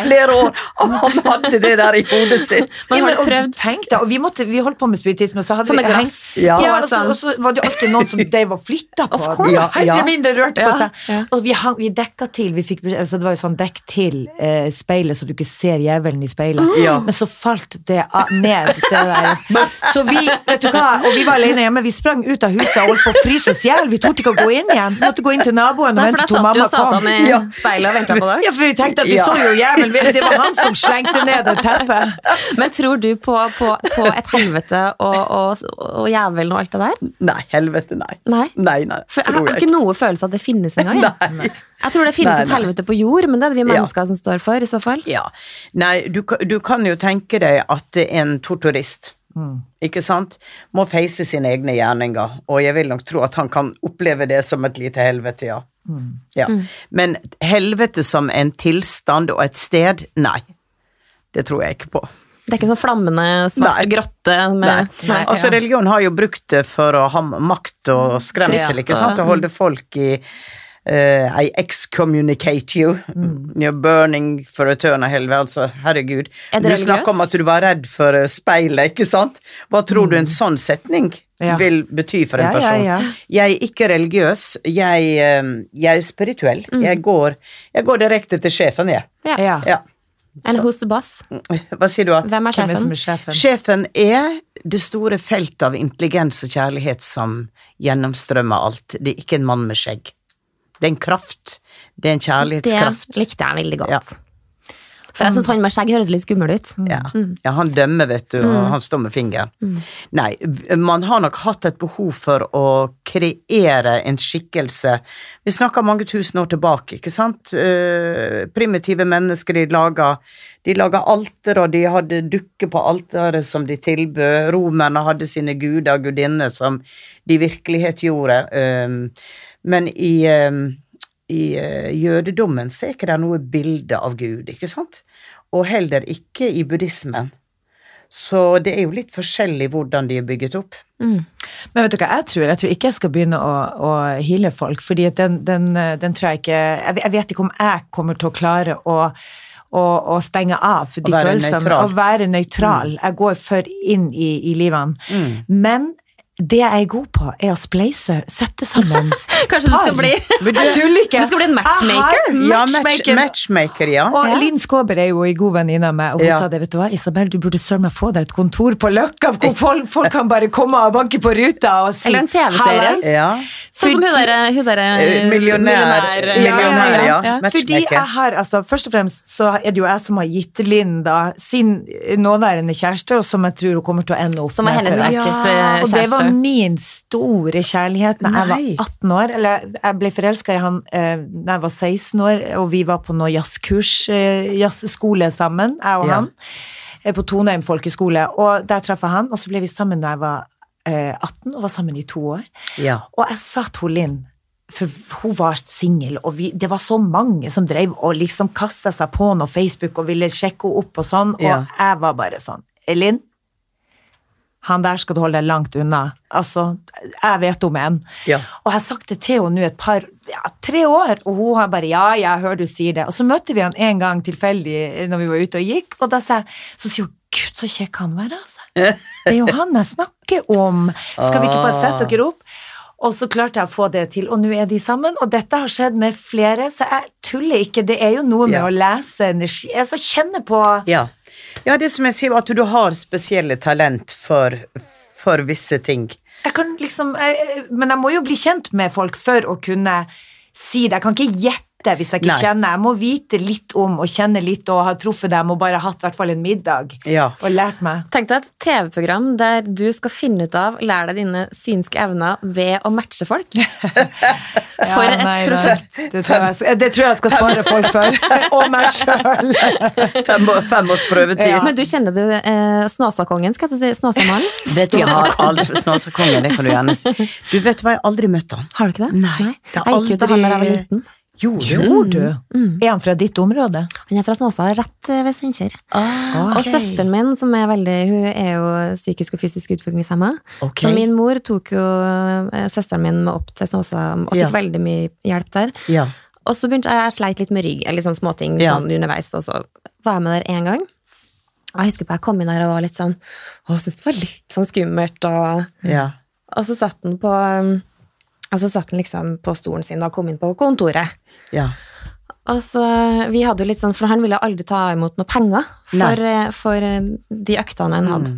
C: flere år. Og han hadde det der i hodet sitt.
B: Men
A: ja,
B: har du
A: og
B: prøvd?
A: Tenk da, og vi, måtte, vi holdt på med spiritisme, og så hadde
B: Som
A: vi hengt-
C: Ja.
A: Ja,
B: Og
A: så, og så var det jo alltid noen som drev og flytta på.
C: Ja, ja.
A: Herre min, det rørte på seg.
B: ja.
A: Og vi, hang, vi dekka til, vi fikk, altså det var jo sånn dekk til eh, speilet, så du ikke ser jævelen i speilet.
C: Ja.
A: Men så falt det ned, det der. Så vi, vet du hva, og vi var alene hjemme, vi sprang ut av huset og holdt på å fryse oss i hjel. Vi torde ikke å gå inn igjen. Vi måtte gå inn til naboen og
B: Nei, for
A: vente
B: da
A: til
B: satt
A: mamma
B: og satan
A: kom.
B: i
C: Ja.
B: speilet og venta på deg.
A: Ja, for vi tenkte at vi
C: Ja.
A: så jo jævel det var han som slengte ned et teppe.
B: Men tror du på, på, på et helvete og, og, og jævelen og alt det der?
C: Nei, helvete, nei.
B: Nei.
C: Nei, nei,
B: For jeg har ikke noe følelse av at det finnes engang.
C: Nei.
B: Jeg tror det finnes
C: Nei,
B: et helvete på jord, men det er det vi
C: Ja.
B: mennesker som står for, i så fall.
C: Ja. Nei, du, du kan jo tenke deg at en torturist ikke sant, må face sine egne gjerninger, og jeg vil nok tro at han kan oppleve det som et lite helvete, ja. ja. Men helvete som en tilstand og et sted, nei. Det tror jeg ikke på.
B: Det er ikke sånn flammende svart
C: Nei.
B: grotte med
C: Nei.
B: Nei.
C: Altså, religion har jo brukt det for å ha makt og skremsel, ikke sant,
B: å
C: og holde folk i eh, I excommunicate you. You're burning for eternal helvete, altså. Herregud.
B: Er
C: Du snakker om at du var redd for eh, speilet, ikke sant? Hva tror du en sånn setning
A: Ja.
C: vil bety for en
A: Ja,
C: person?
A: ja.
C: Jeg er ikke religiøs, jeg, eh, jeg er spirituell. Jeg, går, jeg går direkte til sjefen, jeg.
B: Ja.
A: Ja.
C: Ja.
B: Eller who's the boss?
C: Hva sier du at?
B: Hvem er sjefen?
A: som er sjefen?
C: Sjefen er det store feltet av intelligens og kjærlighet som gjennomstrømmer alt. Det er ikke en mann med skjegg. Det er en kraft. Det er en kjærlighetskraft.
B: Det likte jeg veldig godt.
C: Ja.
B: For jeg syns han med skjegg høres litt skummel ut.
C: Ja. ja, han dømmer, vet du, og han står med fingeren. Nei, man har nok hatt et behov for å kreere en skikkelse Vi snakker mange tusen år tilbake, ikke sant? Eh, primitive mennesker, de laga de laga alter, og de hadde dukker på alteret som de tilbød. Romerne hadde sine guder og gudinner som de virkelighetgjorde. Um, men i um, i eh, jødedommen så er ikke det noe bilde av Gud, ikke sant? Og heller ikke i buddhismen. Så det er jo litt forskjellig hvordan de er bygget opp.
A: Men vet du hva jeg tror? Jeg tror ikke jeg skal begynne å, å hile folk, fordi den, den, eh, den tror jeg ikke jeg, vet ikke om jeg kommer til å klare å, å, å stenge av de følelsene. Å være nøytral. Jeg går for inn i, i livene. Men det jeg er god på, er å spleise, sette sammen
B: Kanskje du skal bli. Du skal bli en matchmaker?
A: Har
C: Ja, match,
A: matchmaker.
C: matchmaker, ja.
A: Og
B: Ja.
A: Linn Skåber er jo en god venninne av meg, og hun
C: Ja.
A: sa det, vet du hva, Isabel, du burde søren meg få deg et kontor på Løkka, hvor folk, folk kan bare komme og banke på ruta og si
B: Eller en TV-serie.
C: Ja.
B: Sånn som hun derre der,
C: Millionær. millionær-
B: eh,
C: millionær, ja.
B: ja.
A: Fordi jeg har, altså, først og fremst så er det jo jeg som har gitt Linn da sin nåværende kjæreste, og som jeg tror hun kommer til å ende opp
B: Som var
A: med
B: hennes
A: for- min store kjærlighet når jeg var 18 år. Eller jeg ble forelska i han eh, da jeg var 16 år, og vi var på noe jazzkurs, eh, jazzskole sammen, jeg og
C: Ja.
A: han. eh, På Toneim folkeskole. Og der traff jeg han, og så ble vi sammen da jeg var eh, 18, og var sammen i to år.
C: ja.
A: Og jeg sa til Linn, for hun var singel, og vi, det var så mange som drev og liksom kasta seg på noe Facebook og ville sjekke henne opp og sånn, og
C: Ja.
A: jeg var bare sånn Linn, han der skal du holde deg langt unna. Altså, jeg vet om en.
C: Ja.
A: Og jeg har sagt det til henne nå et par, ja, tre år, og hun har bare ja, jeg hører du sier det. Og så møtte vi han en gang tilfeldig når vi var ute og gikk, og da sa jeg, så sier hun gud, så kjekk han var, altså. Det er jo han jeg snakker om. Skal vi ikke bare sette dere opp? Og så klarte jeg å få det til, og nå er de sammen. Og dette har skjedd med flere, så jeg tuller ikke. Det er jo noe med
C: Ja.
A: å lese energi Altså kjenne på
C: Ja. Ja, det som jeg sier, at du har spesielle talent for, for visse ting.
A: Jeg kan liksom jeg, Men jeg må jo bli kjent med folk for å kunne si det. Jeg kan ikke gjette hvis jeg ikke
C: Nei.
A: kjenner. Jeg må vite litt om og kjenne litt og ha truffet dem og bare hatt i hvert fall en middag
C: Ja.
A: og lært meg.
B: Tenk deg et TV-program der du skal finne ut av, lære deg dine synske evner ved å matche folk. For et
A: nei,
B: prosjekt.
A: Det tror, jeg, det tror jeg skal spare folk for. og meg sjøl.
C: Fem, fem års prøvetid.
A: Ja.
B: Men du kjenner du eh, Snåsakongen, skal jeg si? Snåsamannen?
C: Vet du, jeg har aldri Snåsakongen, det kan du gjerne si. Du vet hva, jeg har aldri møtt han.
B: Har du ikke det?
C: Nei, det har
B: Jeg gikk ut av han da jeg var liten.
C: Gjorde du?
A: Gjorde du? Er han fra ditt område?
B: Han er fra Snåsa, rett ved Steinkjer.
C: Ah,
B: Og søsteren min, som er veldig, hun er jo psykisk og fysisk utviklingshemma.
C: Okay.
B: Så min mor tok jo eh, søsteren min med opp til Snåsa og fikk
C: Ja.
B: veldig mye hjelp der.
C: Ja.
B: Og så begynte jeg, jeg sleit litt med rygg, eller sånn småting
C: Ja.
B: sånn underveis, og så var jeg med der én gang. Og jeg husker på jeg kom inn der og var litt sånn Å, syntes det var litt sånn skummelt, og,
C: ja.
B: og så satt han på um, og så satt han liksom på stolen sin og kom inn på kontoret.
C: Ja.
B: Altså, vi hadde jo litt sånn, For han ville aldri ta imot noe penger for, eh, for eh, de øktene han hadde.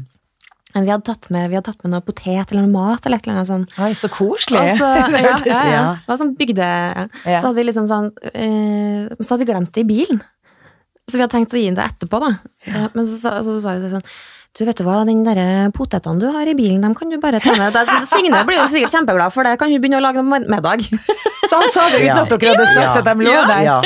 B: Men vi hadde, tatt med, vi hadde tatt med noe potet eller noe mat eller et eller annet sånt.
A: Oi, så koselig.
B: Så, ja, ja, ja. Det var sånn bygde...
A: Ja.
B: Så hadde vi liksom sånn eh, Så hadde vi glemt det i bilen. Så vi hadde tenkt å gi inn det etterpå, da. Men så, sa- så sa vi sånn Du, vet du hva, den der potetene du har i bilen, dem kan du bare ta med. Signe blir jo sikkert kjempeglad for det. Kan hun begynne å lage noe middag?
A: Så han sa det uten
C: Ja.
A: at dere hadde sagt
C: Ja.
A: at de lå
C: Ja.
A: der.
C: Ja.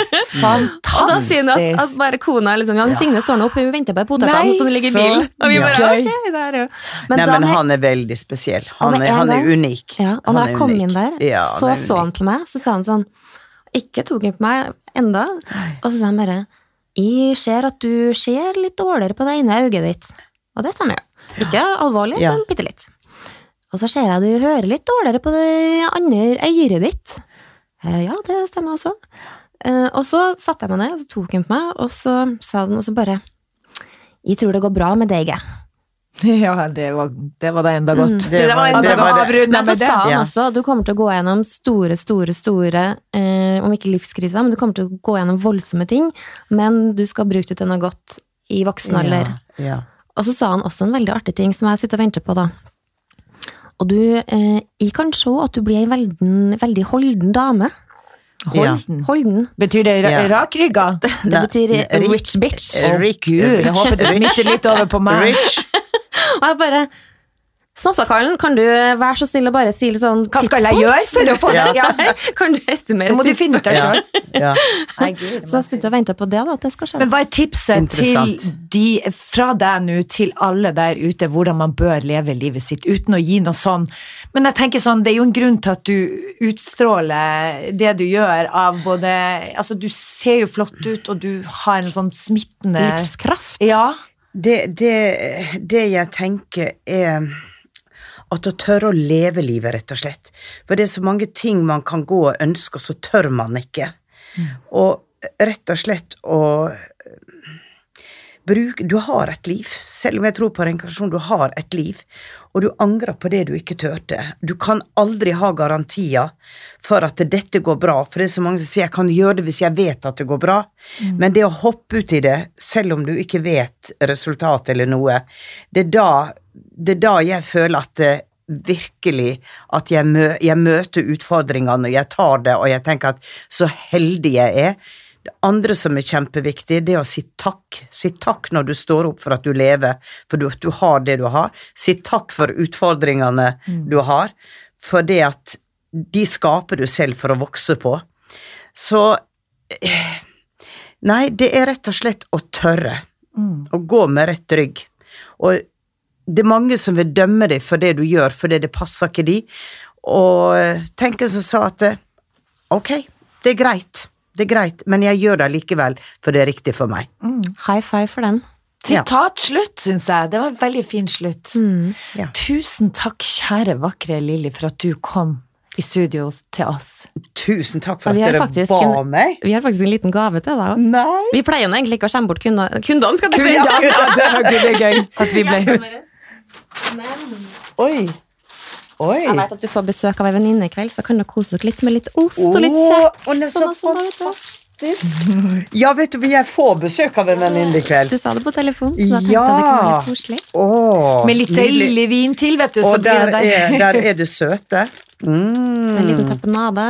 B: Og da sier han at, at bare kona liksom Ja, men Signe står nå oppe, hun venter på potetene som ligger i bilen. Og vi bare
A: ja.
B: ok, det er jo
C: Nei,
B: da
C: men han er veldig spesiell. Han er, han er unik.
B: Ja, og da
C: er
B: jeg kom
C: unik.
B: inn der,
C: Ja,
B: så så han på meg, så sa han sånn Ikke tok han på meg enda. Og så sa han bare Jeg ser at du ser litt dårligere på det ene øyet ditt. Og det stemmer jo. Ikke alvorlig,
C: Ja.
B: men bitte litt. Og så ser jeg du hører litt dårligere på det andre øret ditt. Eh, ja, det stemmer også. Eh, og så satte jeg meg ned, og så tok hun på meg, og så sa den også bare Jeg tror det går bra med deg, jeg.
A: Ja, det var, det var da enda godt.
C: Mm. Det var-
A: enda
C: det
A: de
C: var det.
B: Men så sa han også du kommer til å gå gjennom store, store, store eh, Om ikke livskriser, men du kommer til å gå gjennom voldsomme ting. Men du skal bruke det til noe godt i voksen alder.
C: Ja, ja.
B: Og så sa han også en veldig artig ting som jeg sitter og venter på, da. Og du eh, Jeg kan se at du blir ei veldig, veldig holden dame.
A: Holden.
B: Holden.
A: Betyr det ra
C: Ja.
A: rakrygga?
B: Det
C: det
B: betyr
C: rich,
B: rich bitch.
C: Oh,
A: Gud, jeg håper det smitter litt over på meg.
C: Rich.
B: Og jeg bare Snåsakallen, kan du være så snill å bare si litt sånn
A: Hva skal jeg gjøre for å få det? Ja.
B: Kan du estimere
A: Det må du finne ut av
C: Ja.
A: sjøl.
C: Ja.
B: Så jeg sitter og venter på det, da, at det skal skje.
A: Men hva er tipset til de, fra deg nå til alle der ute, hvordan man bør leve livet sitt, uten å gi noe sånn Men jeg tenker sånn, det er jo en grunn til at du utstråler det du gjør av både Altså, du ser jo flott ut, og du har en sånn smittende
B: Livskraft.
A: Ja.
C: Det, det, det jeg tenker er at å tørre å leve livet, rett og slett. For det er så mange ting man kan gå og ønske, og så tør man ikke. Og rett og slett å bruke Du har et liv. Selv om jeg tror på reinkarnasjon, du har et liv. Og du angrer på det du ikke turte. Du kan aldri ha garantier for at dette går bra, for det er så mange som sier jeg kan gjøre det hvis jeg vet at det går bra. Men det å hoppe ut i det, selv om du ikke vet resultatet eller noe, det er da, det er da jeg føler at det, virkelig at jeg, mø, jeg møter utfordringene, og jeg tar det, og jeg tenker at så heldig jeg er. Det andre som er kjempeviktig, det er å si takk. Si takk når du står opp for at du lever, for du, du har det du har. Si takk for utfordringene du har, for det at de skaper du selv for å vokse på. Så eh, Nei, det er rett og slett å tørre. Å gå med rett rygg. Og det er mange som vil dømme deg for det du gjør, fordi det passer ikke de. Og eh, tenk en som sa at eh, ok, det er greit, det er greit, men jeg gjør det likevel, for det er riktig for meg.
B: High five for den.
C: Ja.
A: Sitat slutt, syns jeg. Det var en veldig fin slutt.
C: Ja.
A: Tusen takk, kjære vakre Lilly, for at du kom i studio til oss.
C: Tusen takk for at dere ba
B: en-
C: meg.
B: Vi har faktisk en liten gave til deg òg. Vi pleier jo egentlig ikke å skjemme bort kundene, kundene skal du si.
A: Ja, det var gud, det er gøy at vi ble
C: Oi. Oi.
B: Jeg vet at du får besøk av ei venninne i kveld, så kan du kose dere litt med litt ost og litt kjeks.
C: Oh, så
B: og sånn,
C: fantastisk. Ja, vet du, jeg får besøk av en venninne i kveld.
B: Du sa det på telefon, så da tenkte jeg det kunne være litt koselig.
C: Åh,
A: Med litt deilig vin til, vet du. Så
C: Og
A: blir
C: der
A: det
C: er, der er det søte.
B: En liten
C: Mm.
B: tapenade.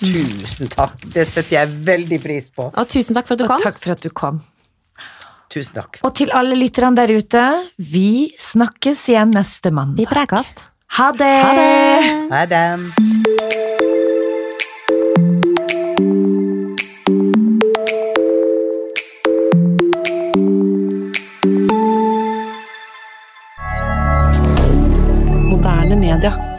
C: Tusen takk. Det setter jeg veldig pris på.
B: Og tusen takk for at du
A: Og takk for at du kom.
C: Tusen takk.
A: Og til alle lytterne der ute, vi snakkes igjen neste mandag.
B: Vi prekast.
A: Ha det!
B: Ha det!
C: Ha det.
E: Moderne media.